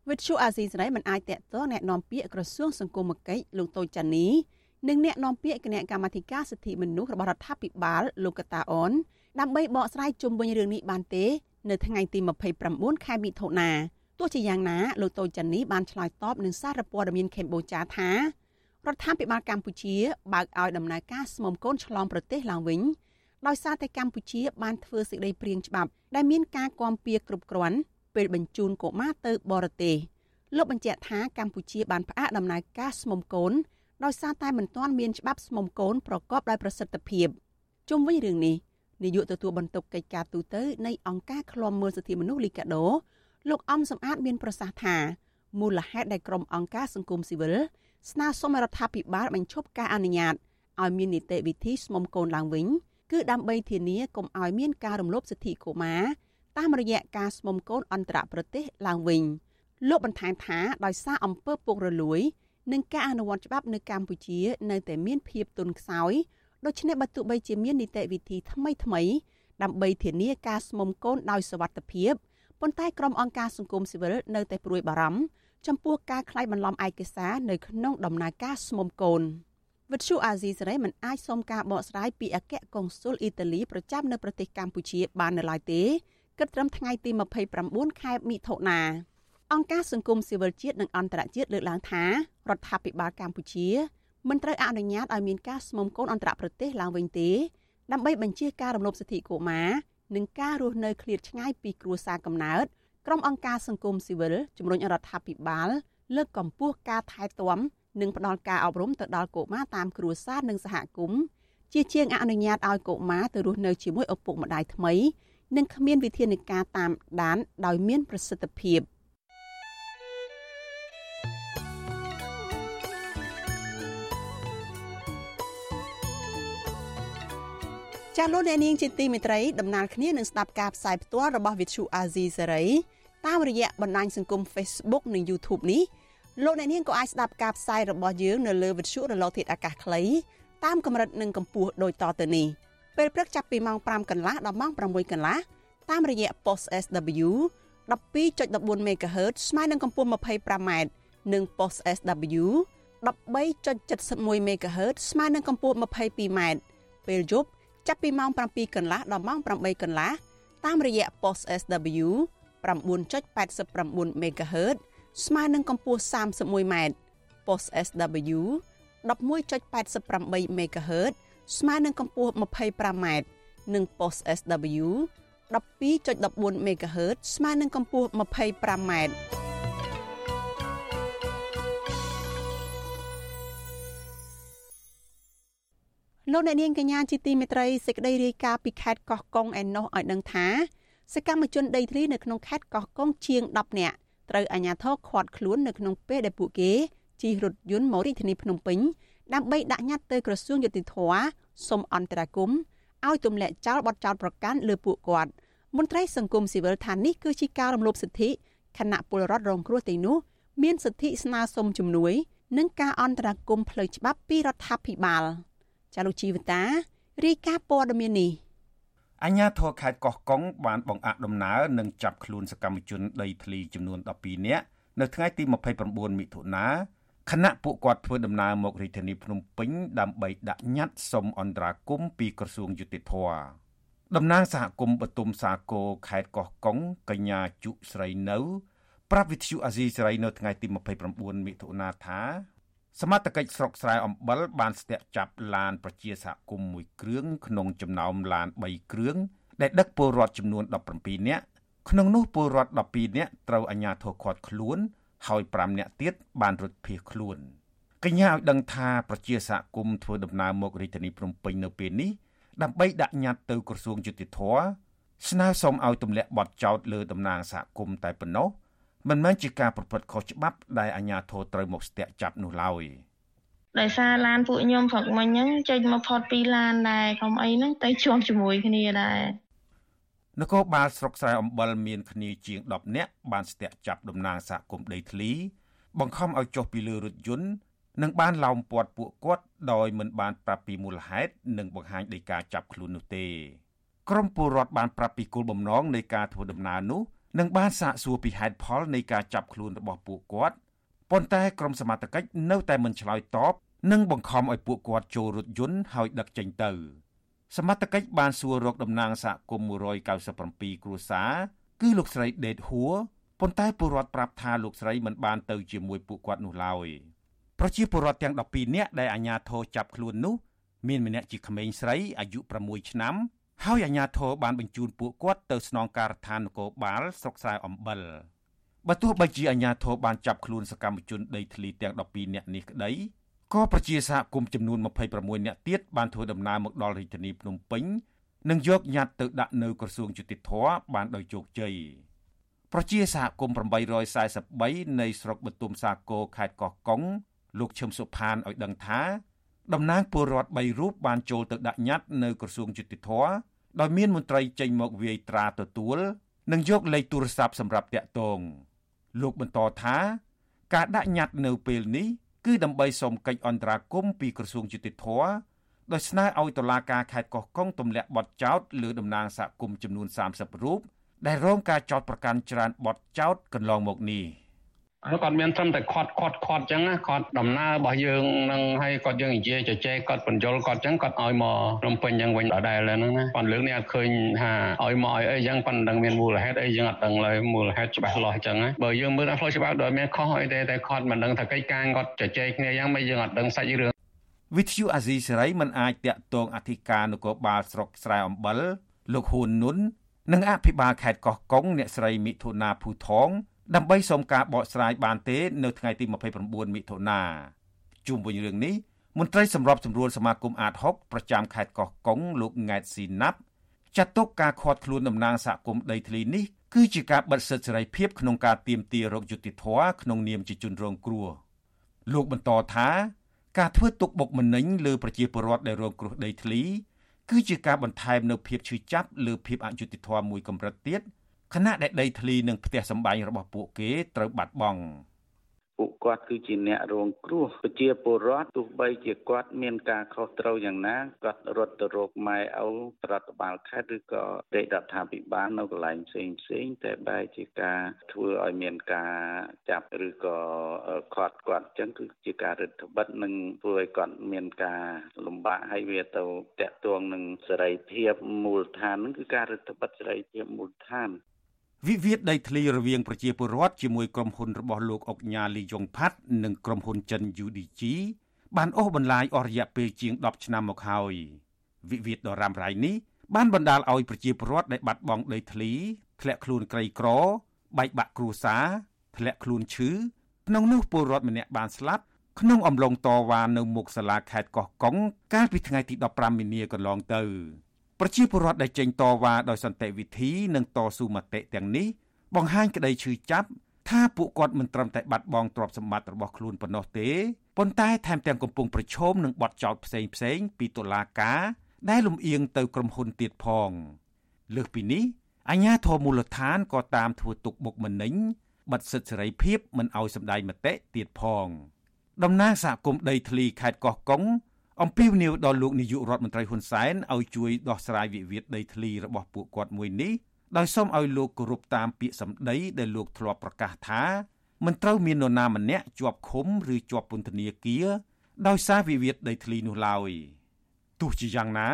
វិទ្យុអាស៊ីសេរីមិនអាចតកតអ្នកនាំពាក្យក្រសួងសង្គមគិច្ចលោកតូចចាន់នីនិងអ្នកនាំពាក្យគណៈកម្មាធិការសិទ្ធិមនុស្សរបស់រដ្ឋាភិបាលលោកកតាអនដើម្បីបកស្រាយជុំវិញរឿងនេះបានទេ នៅថ្ងៃទី29ខែមិថុនាទោះជាយ៉ាងណាលោកតូចចាន់នីបានឆ្លើយតបនឹងសារព័ត៌មានកម្ពុជាថារដ្ឋាភិបាលកម្ពុជាបើកឲ្យដំណើរការស្មុំកូនឆ្លងប្រទេសឡើងវិញដោយសារតែកម្ពុជាបានធ្វើសេចក្តីព្រាងច្បាប់ដែលមានការគាំពៀគ្រប់គ្រាន់ ពេលបញ្ជូនកុមារទៅបរទេសលោកបញ្ជាក់ថាកម្ពុជាបានផ្អាកដំណើរការស្មុំកូនដោយសារតែមិនទាន់មានច្បាប់ស្មុំកូនប្រកបដោយប្រសិទ្ធភាពជុំវិញរឿងនេះនាយកទទួលបន្ទុកកិច្ចការទូតនៃអង្គការឃ្លាំមើលសិទ្ធិមនុស្សលីកាដូលោកអំសំអាតមានប្រសាសន៍ថាមូលហេតុដែលក្រុមអង្គការសង្គមស៊ីវិលស្នើសុំរដ្ឋាភិបាលបញ្ឈប់ការអនុញ្ញាតឲ្យមាននីតិវិធីស្មុំកូនឡើងវិញគឺដើម្បីធានាកុំឲ្យមានការរំលោភសិទ្ធិកុមារ តាមរយៈការស្មុំកូនអន្តរប្រទេសឡើងវិញលោកបន្ថែមថាដោយសារអំពើពុករលួយនិងការអនុវត្តច្បាប់នៅកម្ពុជា នៅតែមានភាពទន់ខ្សោយដូច្នេះបើទោះបីជាមាននីតិវិធីថ្មីថ្មីដើម្បីធានាការស្មុំកូនដោយសវត្ថិភាពប៉ុន្តែក្រុមអង្គការសង្គមស៊ីវិលនៅតែព្រួយបារម្ភចំពោះការក្លែងបន្លំឯកសារនៅក្នុងដំណើរការស្មុំកូនវិទ្យុអាស៊ីសេរីមិនអាចសុំការបកស្រាយពីអគ្គកុងស៊ុលអ៊ីតាលីប្រចាំនៅប្រទេសកម្ពុជាបាននៅឡើយទេ គិតត្រឹមថ្ងៃទី29ខែមិថុនាអង្គការសង្គមស៊ីវិលជាតិនិងអន្តរជាតិលើកឡើងថារដ្ឋាភិបាលកម្ពុជាមិនត្រូវអនុញ្ញាតឲ្យមានការស្មុំកូនអន្តរប្រទេសឡើងវិញទេដើម្បីបញ្ជាការរំលោភសិទ្ធិកុមារនិងការរស់នៅឃ្លាតឆ្ងាយពីគ្រួសារកំណើតក្រុមអង្គការសង្គមស៊ីវិលជំរុញរដ្ឋាភិបាលលើកកម្ពស់ការថែទាំនិងផ្តល់ការអប់រំទៅដល់កុមារតាមគ្រួសារនិងសហគមន៍ជាជាងអនុញ្ញាតឲ្យកុមារទៅរស់នៅជាមួយឪពុកម្ដាយថ្មី និងគ្មានវិធានការតាមដានដោយមានប្រសិទ្ធភាពចាលោកអ្នកនាងជាទីមេត្រីដំណើរគ្នានឹងស្ដាប់ការផ្សាយផ្ទាល់របស់ Vithu Azizi Serai តាមរយៈបណ្ដាញសង្គម Facebook និង YouTube នេះលោកអ្នកនាងក៏អាចស្ដាប់ការផ្សាយរបស់យើងនៅលើ Vithu រលកធាតុអាកាសខ្លីតាមកម្រិតនិងកម្ពស់ដូចតទៅនេះ។ ពេលព្រឹកចាប់ពីម៉ោង5កន្លះដល់ម៉ោង6កន្លះតាមរយៈ post SW 12.14 MHz ស្មើនឹងកម្ពស់ 25m និង post SW 13.71 MHz ស្មើនឹងកម្ពស់ 22m ពេលយប់ចាប់ពីម៉ោង7កន្លះដល់ម៉ោង8កន្លះតាមរយៈ post SW 9.89 MHz ស្មើនឹងកម្ពស់ 31m post SW 11.88 MHz ស្មើនឹងកម្ពស់ 25m និង post SW 12.14 MHz ស្មើនឹងកម្ពស់ 25m លោកអ្នកនាងកញ្ញាជាទីមេត្រីសេចក្តីរាយការណ៍ពីខេត្តកោះកុងឯណោះឲ្យដឹងថាសកម្មជនដីធ្លីនៅក្នុងខេត្តកោះកុងជាង10នាក់ត្រូវអាជ្ញាធរឃាត់ខ្លួននៅក្នុងពេលដែលពួកគេជិះរថយន្តមករាជធានីភ្នំពេញ ដើម្បីដាក់ញត្តិទៅក្រសួងយុតិធធសូមអន្តរាគមឲ្យទម្លាក់ចោលបទចោទប្រកាន់លើពួកគាត់មន្ត្រីសង្គមស៊ីវិលថានេះគឺជាការរំលោភសិទ្ធិខណៈពលរដ្ឋរងគ្រោះទាំងនោះមានសិទ្ធិស្នើសុំជំនួយ និងការអន្តរាគមផ្លូវច្បាប់ពីរដ្ឋាភិបាលចាលោកជីវតារាយការណ៍ព័ត៌មាននេះអញ្ញាធរខេត្តកោះកុងបានបង្អាក់ដំណើរនិងចាប់ខ្លួនសកម្មជនដីធ្លីចំនួន12នាក់នៅថ្ងៃទី29មិថុនា ខណៈពួកគាត់ធ្វើដំណើរមករាជធានីភ្នំពេញដើម្បីដាក់ញត្តិសុំអន្តរាគមន៍ពីក្រសួងយុតិធធតំណាងសហគមន៍បទុមសាគរខេត្តកោះកុងកញ្ញាជុស្រីនៅ ប្រាប់វិទ្យុអាស៊ីសេរីនៅថ្ងៃទី29មិថុនាថាសមត្ថកិច្ចស្រុកស្រែអំបិលបានស្ទាក់ចាប់ឡានប្រជាសហគមន៍មួយគ្រឿងក្នុងចំណោមឡាន3គ្រឿងដែលដឹកពលរដ្ឋចំនួន17នាក់ក្នុងនោះពលរដ្ឋ12នាក់ត្រូវអាជ្ញាធរឃាត់ខ្លួន ហើយ5នាក់ទៀតបានរត់ភៀសខ្លួនកញ្ញាឲ្យដឹងថាប្រជាសហគមន៍ធ្វើដំណើរមករាជធានីភ្នំពេញនៅពេលនេះដើម្បីដាក់ញត្តិទៅក្រសួងយុតិធធស្នើសុំឲ្យទម្លាក់បទចោទលើតំណាងសហគមន៍តែប៉ុណ្ណោះមិនមែនជាការប្រព្រឹត្តខុសច្បាប់ដែលអាជ្ញាធរត្រូវមកស្ទាក់ចាប់នោះឡើយដោយសារឡានពួកខ្ញុំព្រឹកមិញហ្នឹងចេញមកផុតពីឡានដែរកុំអីហ្នឹងទៅជាប់ជាមួយគ្នាដែរ នគរបាលស្រុកស្រែអំបិលមានគ្នាជាង10នាក់បានស្ទាក់ចាប់តំណាងសហគមន៍ដីធ្លី បង្ខំឲ្យចុះពីលើរថយន្តនិងបានឡោមព័ទ្ធពួកគាត់ដោយមិនបានប្រាប់ពីមូលហេតុនិងបង្ហាញដីកាចាប់ខ្លួននោះទេក្រមពលរដ្ឋបានប្រាប់ពីគោលបំណងនៃការធ្វើដំណើរនោះនិងបានសាកសួរពីហេតុផលនៃការចាប់ខ្លួនរបស់ពួកគាត់ប៉ុន្តែក្រមសមត្ថកិច្ចនៅតែមិនឆ្លើយតបនិងបង្ខំឲ្យពួកគាត់ចូលរថយន្តហើយដឹកចេញទៅ សមត្ថកិច្ចបានសួររកតំណាងសហគមន៍197គ្រួសារគឺលោកស្រីដេតហួរប៉ុន្តែពលរដ្ឋប្រាប់ថាលោកស្រីមិនបានទៅជាមួយពួកគាត់នោះឡើយប្រជាពលរដ្ឋទាំង12នាក់ដែលអាជ្ញាធរចាប់ខ្លួននោះមានម្នាក់ជាក្មេងស្រីអាយុ6ឆ្នាំហើយអាជ្ញាធរបានបញ្ជូនពួកគាត់ទៅស្នងការដ្ឋាននគរបាលស្រុកស្រែអំបិលបើទោះបីជាអាជ្ញាធរបានចាប់ខ្លួនសកម្មជនដីធ្លីទាំង12នាក់នេះក្តី ក៏ប្រជាសហគមន៍ចំនួន26នាក់ទៀតបានធ្វើដំណើរមកដល់រាជធានីភ្នំពេញនិងយកញត្តិទៅដាក់នៅក្រសួងយុតិធធបានដោយជោគជ័យប្រជាសហគមន៍843នៃស្រុកបទុមសាគរខេត្តកោះកុងលោកឈឹមសុផានឲ្យដឹងថាតំណាងពលរដ្ឋ3រូបបានចូលទៅដាក់ញត្តិនៅក្រសួងយុតិធធដោយមានមន្ត្រីចេញមកវាយត្រាទទួលនិងយកលេខទូរស័ព្ទសម្រាប់តាក់ទងលោកបន្តថាការដាក់ញត្តិនៅពេលនេះ គឺដើម្បីសូមកិច្ចអន្តរាគមន៍ពីក្រសួងយុតិធធដោយស្នើឲ្យតុលាការខេត្តកោះកុងទម្លាក់បទចោទលើតំណាងសហគមន៍ចំនួន30រូបដែលរងការចោទប្រកាន់ច្រើនបទចោទកន្លងមកនេះ។ ហើយគាត់មានត្រឹមតែខាត់ខាត់ខាត់ចឹងណាគាត់ដំណើររបស់យើងនឹងឲ្យគាត់យើងនិយាយជជែកគាត់បញ្យលគាត់ចឹងគាត់ឲ្យមកភ្នំពេញចឹងវិញដដែលហ្នឹងណាប៉ុន្តែលើកនេះអត់ឃើញថាឲ្យមកឲ្យអីចឹងប៉ុន្តែមានមូលហេតុអីយើងអត់ដឹងឡើយមូលហេតុច្បាស់លាស់ចឹងណាបើយើងមើលដល់ផ្លូវច្បាប់ដោយមានខុសអីទេតែគាត់មិនដឹងថាកិច្ចការគាត់ជជែកគ្នាយ៉ាងម៉េចយើងអត់ដឹងសាច់រឿងវិទ្យុអាស៊ីសេរីមិនអាចតាក់ទងអធិការនគរបាលស្រុកស្រែអំបិលលោកហ៊ុននុននិងអភិបាលខេត្តកោះកុងអ្នកស្រីមិថុនាភូថង ដើម្បីសូមការបកស្រាយបានទេ នៅថ្ងៃទី29មិថុនាជុំវិញរឿងនេះមន្ត្រីសម្របសម្រួលសមាគមអាត6ប្រចាំខេត្តកោះកុងលោកង៉ែតស៊ីណាប់ចាត់ទុកការខាត់ខ្លួនតំណាងសហគមន៍ដីធ្លីនេះគឺជាការបិទសិទ្ធិសេរីភាពក្នុងការទាមទាររកយុត្តិធម៌ក្នុងនាមជាជនរងគ្រោះលោកបន្តថាការធ្វើទុកបុកម្នេញលើប្រជាពលរដ្ឋដែលរងគ្រោះដីធ្លីគឺជាការបន្ថែមនៅភាពឈឺចាប់លើភាពអយុត្តិធម៌មួយកម្រិតទៀត ខណៈដែលដីធ្លីនិងផ្ទះសម្បែងរបស់ពួកគេត្រូវបាត់បង់ពួកគាត់គឺជាអ្នករងគ្រោះប្រជាពលរដ្ឋទោះបីជាគាត់មានការខុសត្រូវយ៉ាងណាគាត់រត់ទៅរកម៉ែឪរដ្ឋបាលខេត្តឬក៏រាជរដ្ឋាភិបាលនៅកន្លែងផ្សេងផ្សេងតែបែរជាការធ្វើឲ្យមានការចាប់ឬក៏ខាត់គាត់អញ្ចឹងគឺជាការរដ្ឋបិទនិងធ្វើឲ្យគាត់មានការលំបាកហើយវាទៅតាក់ទងនឹងសេរីភាពមូលដ្ឋានហ្នឹងគឺការរដ្ឋបិទសេរីភាពមូលដ្ឋាន វិវាទដីធ្លីរវាងប្រជាពលរដ្ឋជាមួយក្រុមហ៊ុនរបស់លោកអុកញ៉ាលីយ៉ុងផាត់និងក្រុមហ៊ុនចិន UDG បានអូសបន្លាយអស់រយៈពេលជាង10ឆ្នាំមកហើយវិវាទដ៏រ៉ាំរ៉ៃនេះបានបណ្ដាលឲ្យប្រជាពលរដ្ឋដែលបាត់បង់ដីធ្លីធ្លាក់ខ្លួនក្រីក្របែកបាក់គ្រួសារធ្លាក់ខ្លួនឈឺក្នុងនោះពលរដ្ឋម្នាក់បានស្លាប់ក្នុងអំឡុងតវ៉ានៅមុខសាលាខេត្តកោះកុងកាលពីថ្ងៃទី15មីនាកន្លងទៅ ប្រជាពលរដ្ឋដែលចេញតវ៉ាដោយសន្តិវិធីនិងតស៊ូមតិទាំងនេះបង្ហាញក្តីឈឺចាប់ថាពួកគាត់មិនត្រឹមតែបាត់បង់ទ្រព្យសម្បត្តិរបស់ខ្លួនប៉ុណ្ណោះទេប៉ុន្តែថែមទាំងកំពុងប្រឈមនឹងបទចោទផ្សេងផ្សេងពីតុលាការដែលលំអៀងទៅក្រុមហ៊ុនទៀតផង លើសពីនេះអាជ្ញាធរមូលដ្ឋានក៏តាមធ្វើទុកបុកម្នេញបិទសិទ្ធិសេរីភាពមិនឲ្យសម្ដែងមតិទៀតផងតំណាងសហគមន៍ដីធ្លីខេត្តកោះកុង អំពីវនីវដល់លោកនាយករដ្ឋមន្ត្រីហ៊ុនសែនឲ្យជួយដោះស្រាយវិវាទដីធ្លីរបស់ពួកគាត់មួយនេះដោយសូមឲ្យលោកគោរពតាមពាក្យសម្ដីដែលលោកធ្លាប់ប្រកាសថាមិនត្រូវមាននរណាម្នាក់ជាប់ឃុំឬជាប់ពន្ធនាគារដោយសារវិវាទដីធ្លីនោះឡើយទោះជាយ៉ាងណា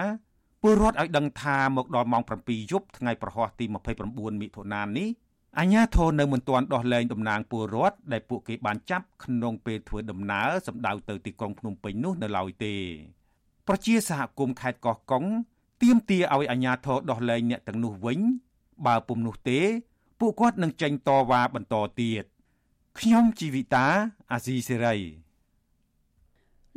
ពលរដ្ឋឲ្យដឹងថាមកដល់ម៉ោង7យប់ថ្ងៃប្រហ័សទី29មិថុនានេះ អាជ្ញាធរនៅមិនទាន់ដោះលែងតំណាងពលរដ្ឋដែលពួកគេបានចាប់ក្នុងពេលធ្វើដំណើរសម្ដៅទៅទីក្រុងភ្នំពេញនោះនៅឡើយទេ ប្រជាសហគមន៍ខេត្តកោះកុងទាមទារឲ្យអាជ្ញាធរដោះលែងអ្នកទាំងនោះវិញ បើពុំនោះទេ ពួកគាត់នឹងចេញតវ៉ាបន្តទៀតខ្ញុំជីវិតាអាស៊ីសេរី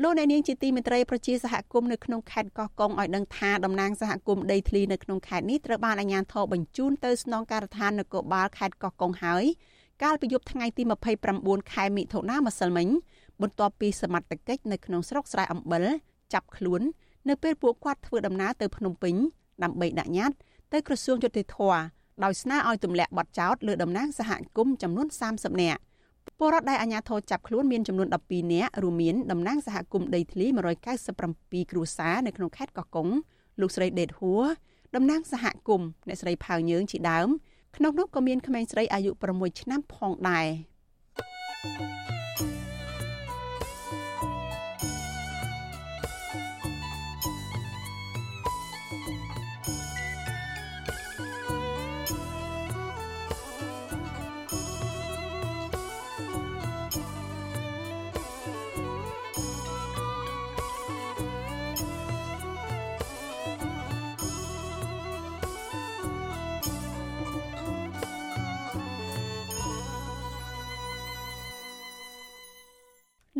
លោកអ្នកនាងជាទីមេត្រីប្រជាសហគមន៍នៅក្នុងខេត្តកោះកុងឲ្យដឹងថាតំណាងសហគមន៍ដីធ្លីនៅក្នុងខេត្តនេះត្រូវបានអាជ្ញាធរបញ្ជូនទៅស្នងការដ្ឋាននគរបាលខេត្តកោះកុងហើយកាលពីយប់ថ្ងៃទី29ខែមិថុនាម្សិលមិញបន្ទាប់ពីសមត្ថកិច្ចនៅក្នុងស្រុកស្រែអំបិលចាប់ខ្លួននៅពេលពួកគាត់ធ្វើដំណើរទៅភ្នំពេញដើម្បីដាក់ញត្តិទៅក្រសួងយុតិធធដោយស្នើឲ្យទម្លាក់បទចោទលើតំណាងសហគមន៍ចំនួន30នាក់ ពលរដ្ឋដែលអាជ្ញាធរចាប់ខ្លួនមានចំនួន12នាក់រួមមានតំណាងសហគមន៍ដីធ្លី197គ្រួសារនៅក្នុងខេត្តកោះកុងលោកស្រីដេតហួរតំណាងសហគមន៍អ្នកស្រីផៅញើង ជាដើមក្នុងនោះក៏មានក្មេងស្រីអាយុ6ឆ្នាំផងដែរ thank you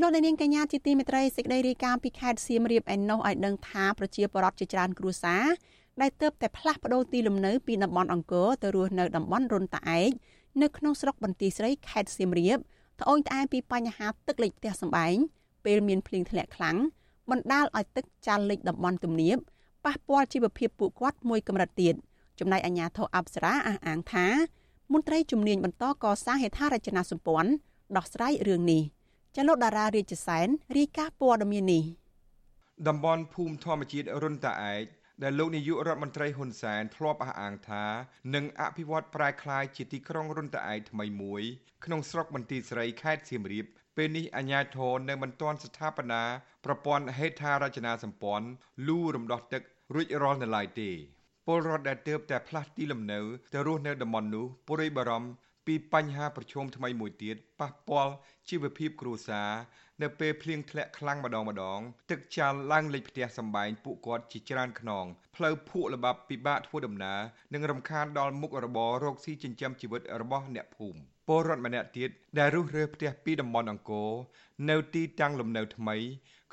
លោកនាងកញ្ញាជាទីមេត្រីសេចក្តីរាយការណ៍ពីខេត្តសៀមរាបឯណោះឲ្យដឹងថាប្រជាពលរដ្ឋជាច្រើនគ្រួសារដែលទើបតែផ្លាស់ប្តូរទីលំនៅពីតំបន់អង្គរទៅរស់នៅតំបន់រុនតាឯកនៅក្នុងស្រុកបន្ទាយស្រីខេត្តសៀមរាបត្អូញត្អែពីបញ្ហាទឹកលិចផ្ទះសម្បែងពេលមានភ្លៀងធ្លាក់ខ្លាំងបណ្ដាលឲ្យទឹកចាល់លិចតំបន់ទំនាបប៉ះពាល់ជីវភាពពួកគាត់មួយកម្រិតទៀតចំណែកអាជ្ញាធរអប្សរាអះអាងថាមន្ត្រីជំនាញបន្តកសាងហេដ្ឋារចនាសម្ព័ន្ធដោះស្រាយរឿងនេះ។ ចលនាតារារាជសែនរាយការណ៍ព័ត៌មាននេះតំបន់ភូមិធម្មជាតិរុនតាឯកដែលលោកនាយករដ្ឋមន្ត្រីហ៊ុនសែនធ្លាប់អះអាងថានឹងអភិវឌ្ឍប្រែក្លាយជាទីក្រុងរុនតាឯកថ្មីមួយក្នុងស្រុកបន្ទាយស្រីខេត្តសៀមរាបពេលនេះអាជ្ញាធរនៅមិនទាន់ស្ថាបនាប្រព័ន្ធហេដ្ឋារចនាសម្ព័ន្ធលូរំដោះទឹករួចរាល់នៅឡើយទេពលរដ្ឋដែលទើបតែផ្លាស់ទីលំនៅទៅរស់នៅតំបន់នោះពុរីបារម្ភ ពីបញ្ហាប្រឈមថ្មីមួយទៀតប៉ះពាល់ជីវភាពគ្រួសារនៅពេលភ្លៀងធ្លាក់ខ្លាំងម្ដងម្ដង ទឹកចាល់ឡើងលេចផ្ទះសម្បែងពួកគាត់ជាច្រើនខ្នងផ្លូវភក់ល្បាប់ពិបាកធ្វើដំណើរនិងរំខានដល់មុខរបររកស៊ីចិញ្ចឹមជីវិតរបស់អ្នកភូមិពលរដ្ឋម្នាក់ទៀតដែលរុះរើផ្ទះពីតំបន់អង្គរនៅទីតាំងលំនៅថ្មី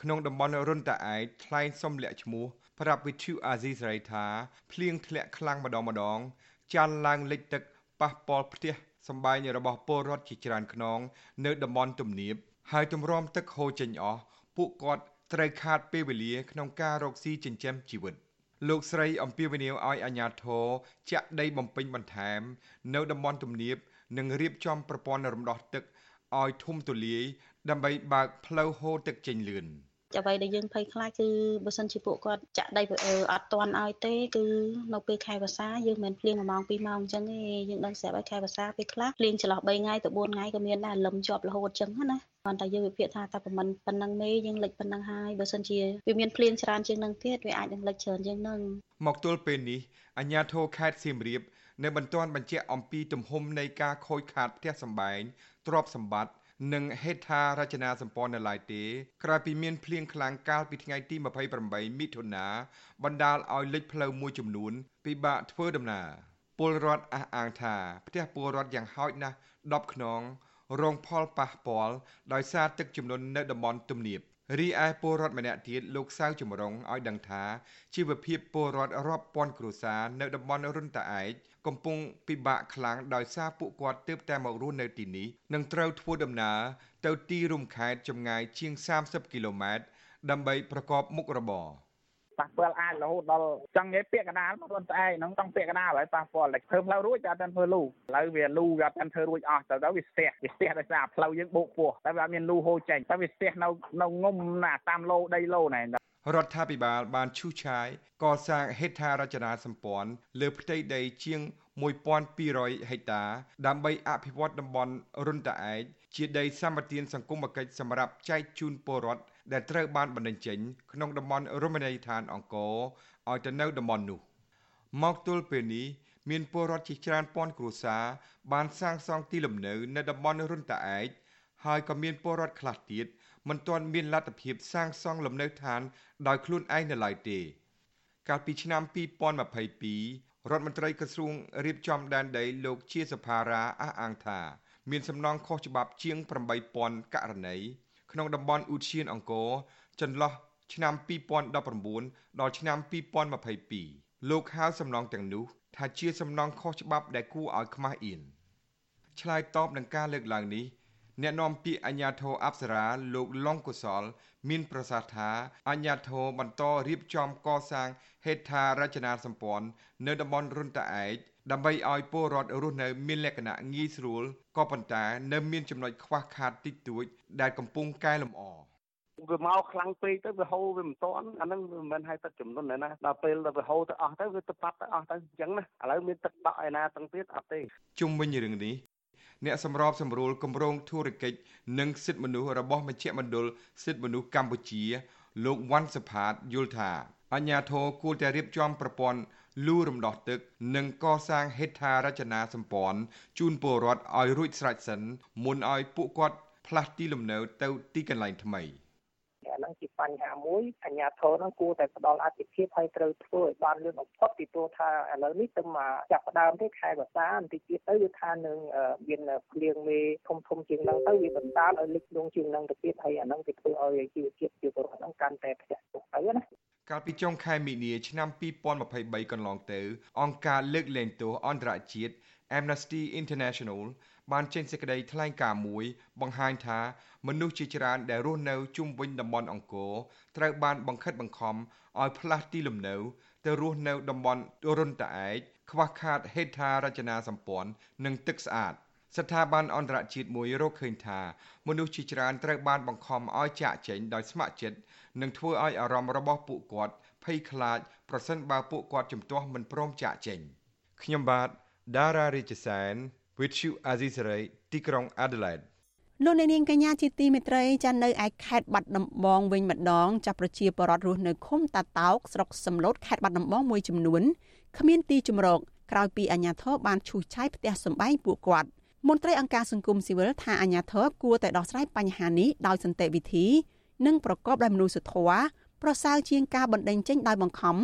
ក្នុងតំបន់រុនតាឯកថ្លែងសុំលាក់ឈ្មោះប្រាប់វិទ្យុអាស៊ីសេរីថាភ្លៀងធ្លាក់ខ្លាំងម្ដងម្ដងចាន់ឡើងលិចទឹកប៉ះពាល់ផ្ទះ សម្បែងរបស់ពលរដ្ឋជាច្រើនខ្នង នៅតំបន់ទំនាបហើយទម្រាំទឹកហូរចេញអស់ពួកគាត់ត្រូវខាតពេលវេលាក្នុងការរកស៊ីចិញ្ចឹមជីវិតលោកស្រីអំពីវនីវឲ្យអាជ្ញាធរចាក់ដីបំពេញបន្ថែម នៅតំបន់ទំនាបនិងរៀបចំប្រព័ន្ធរំដោះទឹកឲ្យធំទូលាយដើម្បីបើកផ្លូវហូរទឹកចេញលឿន។ អ្វីដែលយើងភ័យខ្លាចគឺបើសិនជាពួកគាត់ចាក់ដីអត់ទាន់ឲ្យទេគឺនៅពេលខែវស្សាយើងមិនភ្លៀង1ម៉ោង2ម៉ោងអញ្ចឹងទេយើងដឹងស្រាប់ហើយខែវស្សាពេលខ្លះភ្លៀងចន្លោះ3ថ្ងៃទៅ4ថ្ងៃក៏មានដែរលឹមជាប់រហូតអញ្ចឹងណាប៉ុន្តែយើងវិភាគថាតែប្រហែលប៉ុណ្ណឹងមេយើងលិចប៉ុណ្ណឹងហើយបើសិនជាវាមានភ្លៀងច្រើនជាងនឹងទៀតវាអាចនឹងលិចច្រើនជាងនឹងមកទល់ពេលនេះអាជ្ញាធរខេត្តសៀមរាបនៅមិនទាន់បញ្ជាក់អំពីទំហំនៃការខូចខាតផ្ទះសម្បែងទ្រព្យសម្បត្តិ និងហេដ្ឋារចនាសម្ព័ន្ធនៅឡើយទេក្រោយពីមានភ្លៀងខ្លាំងកាលពីថ្ងៃទី28មិថុនាបណ្ដាលឲ្យលិចផ្លូវមួយចំនួនពិបាកធ្វើដំណើរពលរដ្ឋអះអាងថាផ្ទះពលរដ្ឋយ៉ាងហោចណាស់10ខ្នងរងផលប៉ះពាល់ដោយសារទឹកជំនន់នៅតំបន់ទំនាប រីឯពលរដ្ឋម្នាក់ទៀត លោក សៅចម្រុង ឲ្យដឹងថា ជីវភាពពលរដ្ឋរាប់ពាន់គ្រួសារនៅតំបន់រុនតាឯក កំពុងពិបាកខ្លាំងដោយសារពួកគាត់ទើបតែមករស់នៅទីនេះ និងត្រូវធ្វើដំណើរទៅទីរួមខេត្តចម្ងាយជាង30គីឡូម៉ែត្រដើម្បីប្រកបមុខរបរ ប៉ះពាល់អាចរហូតដល់ចង់និយាយពាក្យកដាលមកខ្លួនស្អែកហ្នឹងចង់ពាក្យកដាលហើយប៉ះពាល់តែធ្វើផ្លូវរួចតែអត់ទាន់ធ្វើលូឥឡូវវាលូវាអត់ទាន់ធ្វើរួចអស់ទៅទៅវាស្ទះវាស្ទះដោយសារផ្លូវយើងបោកពោះតែវាអត់មានលូហូរចេញតែវាស្ទះនៅនៅងុំណាតាមឡូដីឡូណែរដ្ឋាភិបាលបានឈូសឆាយកសាងហេដ្ឋារចនាសម្ព័ន្ធលើផ្ទៃដីជាង1200ហិកតា ដើម្បីអភិវឌ្ឍតំបន់រុនតាឯកជាដីសម្បទានសង្គមគិច្ចសម្រាប់ចែកជូនពលរដ្ឋ ដែលត្រូវបានបណ្តេញចេញក្នុងតំបន់រមណីយដ្ឋានអង្គរឲ្យទៅនៅតំបន់នោះមកទល់ពេលនេះមានពលរដ្ឋជាច្រើនពាន់គ្រួសារបានសាងសង់ទីលំនៅនៅតំបន់រុនតាឯកហើយក៏មានពលរដ្ឋខ្លះទៀតមិនទាន់មានលទ្ធភាពសាងសង់លំនៅឋានដោយខ្លួនឯងនៅឡើយទេ កាលពីឆ្នាំ2022រដ្ឋមន្ត្រីក្រសួងរៀបចំដែនដីលោកជាសភារាអះអាងថា មានសំណងខុសច្បាប់ជាង8000ករណី ក្នុងតំបន់ឧទ្យានអង្គរចន្លោះឆ្នាំ2019ដល់ឆ្នាំ2022លោកហៅសំណងទាំងនោះថាជាសំណងខុសច្បាប់ដែលគួរឲ្យខ្មាស់អៀនឆ្លើយតបនឹងការលើកឡើងនេះអ្នកនាំពាក្យអាជ្ញាធរអប្សរាលោកឡុងកុសល មានប្រសាសន៍ថាអាជ្ញាធរបន្តរៀបចំកសាងហេដ្ឋារចនាសម្ព័ន្ធនៅតំបន់រុនតាឯក ដើម្បីឲ្យពលរដ្ឋរស់នៅមានលក្ខណៈងាយស្រួលក៏ប៉ុន្តែនៅមានចំណុចខ្វះខាតតិចតួច ដែលកំពុងកែលម្អវាមកខ្លាំងពេកទៅវាហូរវាមិនតាន់អាហ្នឹងវាមិនមែនឲ្យទឹកចំនួនណាដល់ពេលវាហូរទៅអស់ទៅវាទៅបាត់ទៅអស់ទៅអញ្ចឹងណាឥឡូវមានទឹកដក់ឯណាទាំងទៀតអត់ទេជុំវិញរឿងនេះអ្នកសម្របសម្រួលគម្រោងធុរកិច្ចនិងសិទ្ធិមនុស្សរបស់មជ្ឈមណ្ឌលសិទ្ធិមនុស្សកម្ពុជា លោកវ៉ាន់សផាតយល់ថាអញ្ញាធរគួរតែរៀបចំប្រព័ន្ធ លូរំដោះទឹក និងកសាងហេដ្ឋារចនាសម្ព័ន្ធជូនពលរដ្ឋឲ្យរួចស្រេចសិនមុនឲ្យពួកគាត់ផ្លាស់ទីលំនៅទៅទីកន្លែងថ្មី។ ហ្នឹងជាបញ្ហាមួយអាជ្ញាធរហ្នឹងគួរតែផ្ដល់អតិភិបហើយត្រូវធ្វើឲ្យបានលឿនបំផុតពីព្រោះថាឥឡូវនេះទៅមកចាប់ផ្ដើមទេខែវស្សាបន្តិចទៀតទៅវាថានឹងមានភ្លៀងមេធំធំជាងហ្នឹងទៅវាបណ្ដាលឲ្យលិចលង់ជាងហ្នឹងទៅទៀតហើយអាហ្នឹងវាធ្វើឲ្យជីវភាពជីវរដ្ឋហ្នឹងកាន់តែធ្លាក់ចុះទៅណាកាលពីចុងខែមីនាឆ្នាំ2023កន្លងទៅអង្គការលើកលែងទោសអន្តរជាតិ Amnesty International បានចេញសេចក្តីថ្លែងការណ៍មួយ បង្ហាញថាមនុស្សជាច្រើនដែលរស់នៅជុំវិញតំបន់អង្គរត្រូវបានបង្ខិតបង្ខំឲ្យផ្លាស់ទីលំនៅទៅរស់នៅតំបន់រុនតាឯកខ្វះខាតហេដ្ឋារចនាសម្ព័ន្ធនិងទឹកស្អាតស្ថាប័នអន្តរជាតិមួយរកឃើញថាមនុស្សជាច្រើនត្រូវបានបង្ខំឲ្យចាកចេញដោយស្ម័គ្រចិត្តនិងធ្វើឲ្យអារម្មណ៍របស់ពួកគាត់ភ័យខ្លាចប្រសិនបើពួកគាត់ជំទាស់មិនព្រមចាកចេញខ្ញុំបាទដារ៉ារាជសែន With you Azisari ទីក្រុង Adelaide លោកអ្នកនាងកញ្ញាជាទីមេត្រីចានៅឯខេត្តបាត់ដំបងវិញម្ដងចាប់ប្រជាពលរដ្ឋរស់នៅឃុំតាតោកស្រុកសំឡូតខេត្តបាត់ដំបងមួយចំនួនគ្មានទីជម្រកក្រោយពីអាជ្ញាធរបានឈូសឆាយផ្ទះសម្បែងពួកគាត់មន្ត្រីអង្គការសង្គមស៊ីវិលថាអាជ្ញាធរគួរតែដោះស្រាយបញ្ហានេះដោយសន្តិវិធី និងប្រកបដោយមនុស្សធម៌ប្រសើរជាងការបណ្តេញចេញដោយបង្ខំ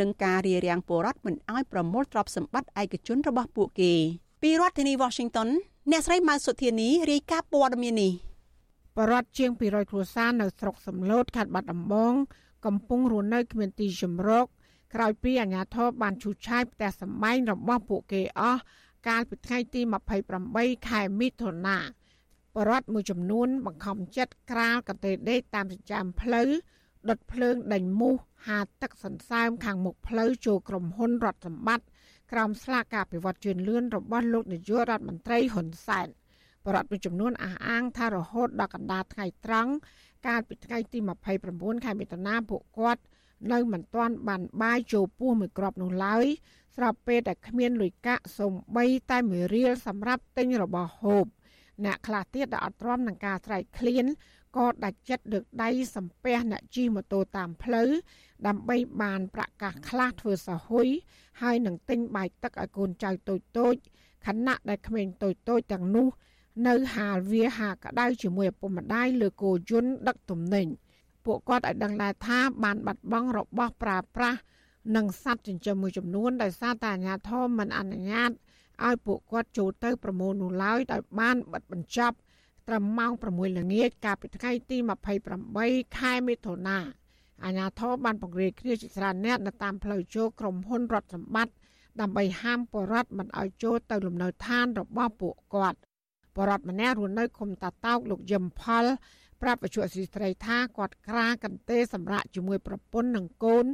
និងការរារាំងពលរដ្ឋមិនឲ្យប្រមូលទ្រព្យសម្បត្តិឯកជនរបស់ពួកគេ ពីរដ្ឋធានី Washington អ្នកស្រីម៉ៅសុធានីរាយការណ៍ព័ត៌មាននេះបរដ្ឋជាង200គ្រួសារនៅស្រុកសំឡូតខេត្តបាត់ដំបង កំពុងរស់នៅគ្មានទីជម្រកក្រោយពីអាជ្ញាធរបានឈូសឆាយផ្ទះសម្បែងរបស់ពួកគេអស់កាលពីថ្ងៃទី28ខែមិថុនាបរដ្ឋមួយចំនួន បង្ខំចិត្តក្រាលកន្ទេលដេកតាមចិញ្ចើមផ្លូវដុតភ្លើងដេញមូសហាទឹកសន្សើមខាងមុខផ្លូវចូលក្រុមហ៊ុនរដ្ឋសម្បត្តិ ក្រោមស្លាកការពិវត្តជឿនលឿនរបស់លោកនាយករដ្ឋមន្ត្រីហ៊ុនសែនបរដ្ឋមួយចំនួនអះអាងថារហូតដល់កណ្ដាលថ្ងៃត្រង់កាលពីថ្ងៃទី29ខែមិថុនាពួកគាត់នៅមិនទាន់បានបាយចូលពោះមួយគ្រាប់នោះឡើយស្របពេលដែលគ្មានលុយកាក់សំបីតែមួយរៀលសម្រាប់ទិញរបស់ហូបអ្នកខ្លះទៀតដែលអត់ទ្រាំនឹងការស្រែកឃ្លាន ក៏ដាច់ចិត្តលើកដៃសំពះអ្នកជិះម៉ូតូតាមផ្លូវដើម្បីបានប្រកាសខ្លះធ្វើសហុយហើយនឹងទិញបាយទឹកឲ្យកូនចៅតូចតូចខណៈដែលក្មេងតូចតូចទាំងនោះ នៅហាលវាហាក្តៅជាមួយឪពុកម្ដាយលើគោយន្តដឹកទំនិញពួកគាត់ឲ្យដឹងដែរថាបានបាត់បង់របស់ប្រើប្រាស់និងសត្វចិញ្ចឹមមួយចំនួនដោយសារតែអាជ្ញាធរមិនអនុញ្ញាតឲ្យពួកគាត់ចូលទៅប្រមូលនោះឡើយដោយបានបិទបញ្ចប់ ត្រឹមម៉ោង6ល្ងាចកាលពីថ្ងៃទី28ខែមិថុនាអាជ្ញាធរបានពង្រាយគ្នាជាច្រើនអ្នកនៅតាមផ្លូវចូលក្រុមហ៊ុនរដ្ឋសម្បត្តិដើម្បីហាមបរដ្ឋមិនឲ្យចូលទៅលំនៅឋានរបស់ពួកគាត់បរដ្ឋម្នាក់រស់នៅឃុំតាតោកលោកយឹមផល ប្រាប់វិជ្ជាស៊ីស្រីថាគាត់ក្រាកន្ទេសម្រាប់ជាមួយប្រពន្ធនិងកូន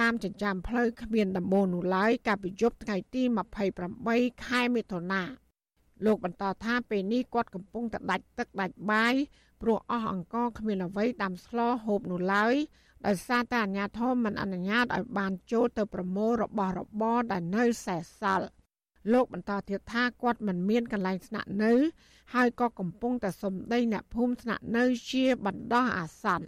តាមចិញ្ចើមផ្លូវគ្មានដំបូលនោះឡើយកាលពីយប់ថ្ងៃទី28ខែមិថុនា លោកបន្តថាពេលនេះគាត់កំពុងតែដាច់ទឹកដាច់បាយព្រោះអស់អង្គគ្មានអ្វីដាំស្លហូបនោះឡើយដោយសារតែអាជ្ញាធរមិនអនុញ្ញាតឲ្យបានចូលទៅប្រមូលរបស់របរដែលនៅសេសសល់លោកបន្តទៀតថាគាត់មិនមានកន្លែងស្នាក់នៅ ហើយក៏កំពុងតែសំដីអ្នកភូមិស្នាក់នៅជាបណ្ដោះអាសន្ន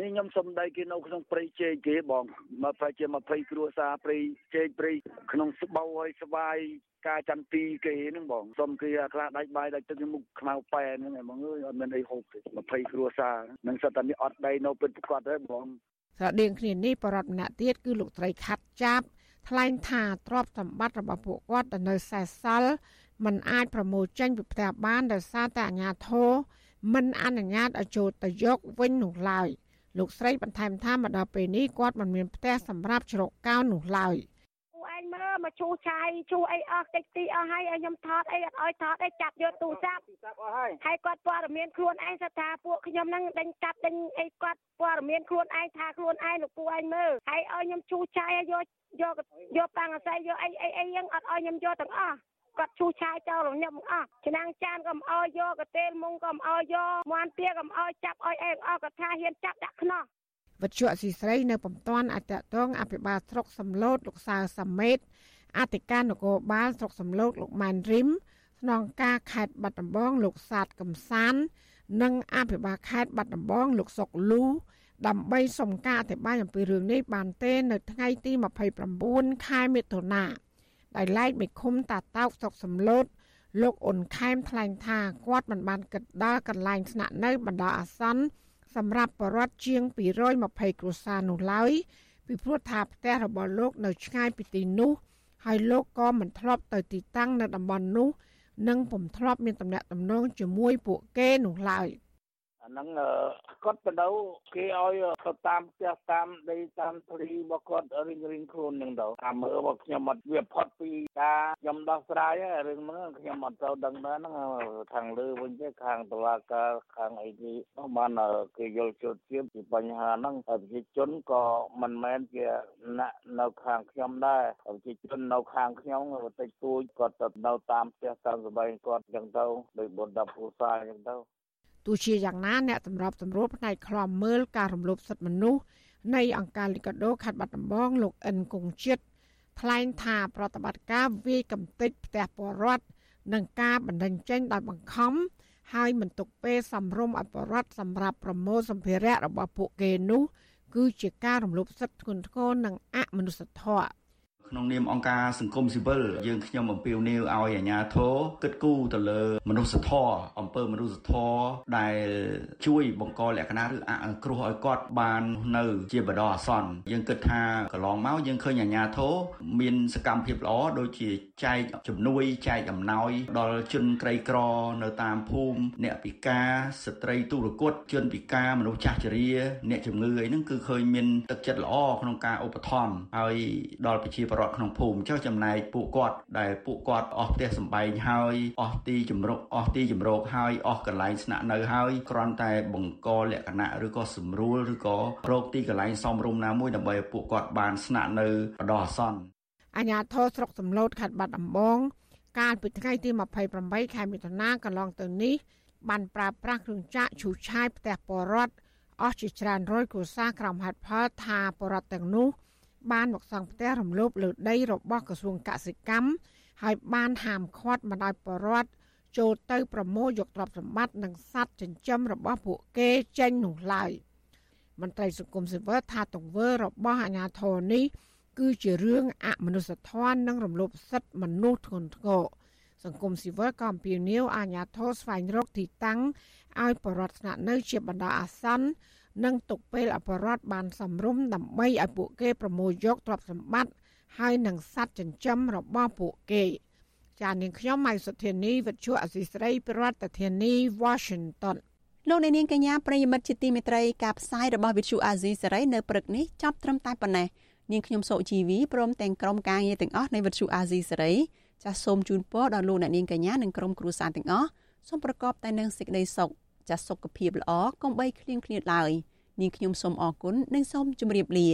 នេះខ្ញុំសំដីគេនៅក្នុងព្រៃជែកគេបងមកប្រហែលជា20គ្រួសារព្រៃជែកព្រៃក្នុងស្បោហើយស្វាយការចន្ទទីគេហ្នឹងបងសុំគេខ្លះដាច់បាយដាច់ទឹកមុខខ្មៅប៉ែហ្នឹងឯងបងអើយអត់មានអីហូបទេ20គ្រួសារនឹងសិតតែនេះអត់ដីនៅពិតប្រកបទេបងស្រដៀងគ្នានេះបរដ្ឋម្នាក់ទៀតគឺលោកត្រីខាត់ចាប់ថ្លែងថាទ្រព្យសម្បត្តិរបស់ពួកគាត់ដែលនៅសេសសល់มันអាចប្រមូលចេញពីផ្ទះបានដោយសារតែអាជ្ញាធរមិនអនុញ្ញាតឲ្យចូលទៅយកវិញនោះឡើយ លោកស្រីបន្ថែមថាមកដល់ពេលនេះគាត់មិនមានផ្ទះសម្រាប់ជ្រកកោននោះឡើយឯងមើលមកឈូសឆាយឈូសអីអស់តិចទីអស់ហើយឲ្យខ្ញុំថតអីអត់ឲ្យថតអីចាប់យកទូរស័ព្ទហើយគាត់ព័ត៌មានខ្លួនឯងថាថាពួកខ្ញុំហ្នឹងដេញកាប់ដេញអីគាត់ព័ត៌មានខ្លួនឯងថាខ្លួនឯងលោកពូឯងមើលហើយឲ្យខ្ញុំឈូសឆាយឲ្យយកយកយកប៉ាំងអស័យយកអីអីអីហ្នឹងអត់ឲ្យខ្ញុំយកទាំងអស់ គាត់ឈូសឆាយចោលខ្ញុំអស់ឆ្នាំងចានក៏មិនអោយយកកតេលមុងក៏មិនអោយយកមន់ទាក៏មិនអោយចាប់អោយអីអស់ក៏ថាហ៊ានចាប់ដាក់ខ្នោះវិទ្យុអសីស្រីនៅបំតាន់អតតងអភិបាលស្រុកសំឡូតលោកសៅសាមេតអធិការនគរបាលស្រុកសំឡូតលោកម៉ែនរិមស្នងការខេត្តបាត់ដំបងលោកសាទកំសាន និងអភិបាលខេត្តបាត់ដំបងលោកសុកលូដើម្បីសុំការអធិប្បាយអំពីរឿងនេះបានទេ នៅថ្ងៃទី29ខែមិថុនា ដោយឡែកមេឃុំតាតោកស្រុកសំឡូតលោកអ៊ុនខេមថ្លែងថាគាត់មិនបានគិតដល់កន្លែងស្នាក់នៅបណ្ដោះអាសន្នសម្រាប់បរដ្ឋជាង220គ្រួសារនោះឡើយពីព្រោះថាផ្ទះរបស់លោកនៅឆ្ងាយពីទីនោះហើយលោកក៏មិនធ្លាប់ទៅទីតាំងនៅតំបន់នោះនិងពុំធ្លាប់មានតំណែងតំណងជាមួយពួកគេនោះឡើយ។ អាហ្នឹងគាត់បដូវគេឲ្យទៅតាមផ្ទះតាមដីតាមព្រីរបស់គាត់រៀងរៀងខ្លួនហ្នឹងទៅតាមមើលរបស់ខ្ញុំអត់វាផុតពីការខ្ញុំដោះស្រាយរឿងហ្នឹងខ្ញុំអត់ទៅដឹងដែរហ្នឹងខាងលើវិញទេខាងតុលាការខាងអីនេះបានគេយល់ជឿជាពីបញ្ហាហ្នឹងប្រជាជនក៏មិនមែនជាអ្នកនៅខាងខ្ញុំដែរប្រជាជននៅខាងខ្ញុំតិចតួចគាត់ទៅនៅតាមផ្ទះតាមសបែងគាត់អញ្ចឹងទៅដោយបុណ្យ10ពូសាអញ្ចឹងទៅ ទោះជាយ៉ាងណាអ្នកសម្របសម្រួលផ្នែកខ្លំមើលការរំលោភសិទ្ធិមនុស្សនៃអង្គការលីកាដូខេត្តបាត់ដំបងលោកអិនគង្ជិតថ្លែងថាប្រតិបត្តិការវាយកំទេចផ្ទះពលរដ្ឋនិងការបណ្ដឹងចេញដោយបង្ខំហើយមិនទុកពេលសំរុំអបរដ្ឋសម្រាប់ប្រមូលសម្ភារៈរបស់ពួកគេនោះគឺជាការរំលោភសិទ្ធិធ្ងន់ធ្ងរនិងអមនុស្សធម៌ ក្នុងនាមអង្គការសង្គមស៊ីវិលយើងខ្ញុំអំពាវនាវឲ្យអាជ្ញាធរគិតគូរទៅលើមនុស្សធម៌អំពើមនុស្សធម៌ដែលជួយបង្កលក្ខណៈឬអនុគ្រោះឲ្យគាត់បាននៅជាបដិអាសន្នយើងគិតថាកន្លងមកយើងឃើញអាជ្ញាធរមានសកម្មភាពល្អដូចជាចែកជំនួយចែកអំណោយដល់ជនក្រីក្រនៅតាមភូមិអ្នកពិការស្ត្រីទុរគតជនពិការមនុស្សចាស់ជរាអ្នកជំងឺអីហ្នឹងគឺឃើញមានទឹកចិត្តល្អក្នុងការឧបត្ថម្ភហើយដល់ប្រជាពលរដ្ឋក្នុងភូមិចុះចំណែកពួកគាត់ដែលពួកគាត់អស់ផ្ទះសម្បែងហើយអស់ទីជំរកអស់ទីជំរកហើយអស់កន្លែងស្នាក់នៅហើយគ្រាន់តែបង្កលក្ខណៈឬក៏សម្រួលឬក៏រោគទីកន្លែងសមរម្យណាមួយដើម្បីឲ្យពួកគាត់បានស្នាក់នៅបដោះអាសន្នអាញាធរស្រុកសំឡូតខេត្តបាត់ដំបងកាលពីថ្ងៃទី28ខែមិថុនាកន្លងទៅនេះបានប្រើប្រាស់គ្រឿងចាក់ឈូសឆាយផ្ទះពលរដ្ឋអស់ជាច្រើនរយគ្រួសារក្រោមហេតុផលថាពលរដ្ឋទាំងនោះ បានមកសង់ផ្ទះរំលោភលើដីរបស់ក្រសួងកសិកម្មហើយបានហាមឃាត់បណ្ដោយបរដ្ឋចូលទៅប្រមូលយកទ្រព្យសម្បត្តិនិងសត្វចិញ្ចឹមរបស់ពួកគេចេញនោះឡើយមន្ត្រីសង្គមស៊ីវិលថាទង្វើរបស់អាជ្ញាធរនេះគឺជារឿងអមនុស្សធម៌និងរំលោភសិទ្ធិមនុស្សធ្ងន់ធ្ងរសង្គមស៊ីវិលក៏អំពាវនាវអាជ្ញាធរស្វែងរកទីតាំងឲ្យបរដ្ឋស្នាក់នៅជាបណ្ដោះអាសន្ន និងទុកពេលអបរដ្ឋបានសម្រុំដើម្បីឲ្យពួកគេប្រមូលយកទ្រព្យសម្បត្តិហើយនឹងសត្វចិញ្ចឹមរបស់ពួកគេចាននាងខ្ញុំម៉ៃសុធានីវិទ្យុអសីស្រីប្រធានាធិបតី Washington លោកអ្នកនាងកញ្ញាប្រិយមិត្តជាទីមេត្រីការផ្សាយរបស់វិទ្យុអាស៊ីសេរីនៅព្រឹកនេះចប់ត្រឹមតែប៉ុណ្ណេះនាងខ្ញុំសុជីវីព្រមទាំងក្រុមការងារទាំងអស់នៃវិទ្យុអាស៊ីសេរីចាសសូមជូនពរដល់លោកអ្នកនាងកញ្ញានិងក្រុមគ្រួសារទាំងអស់សូមប្រកបតែនឹងសេចក្តីសុខ ចាសសុខភាពល្អកុំបីឃ្លៀងឃ្លាតឡើយនាងខ្ញុំសូមអរគុណនិងសូមជម្រាបលា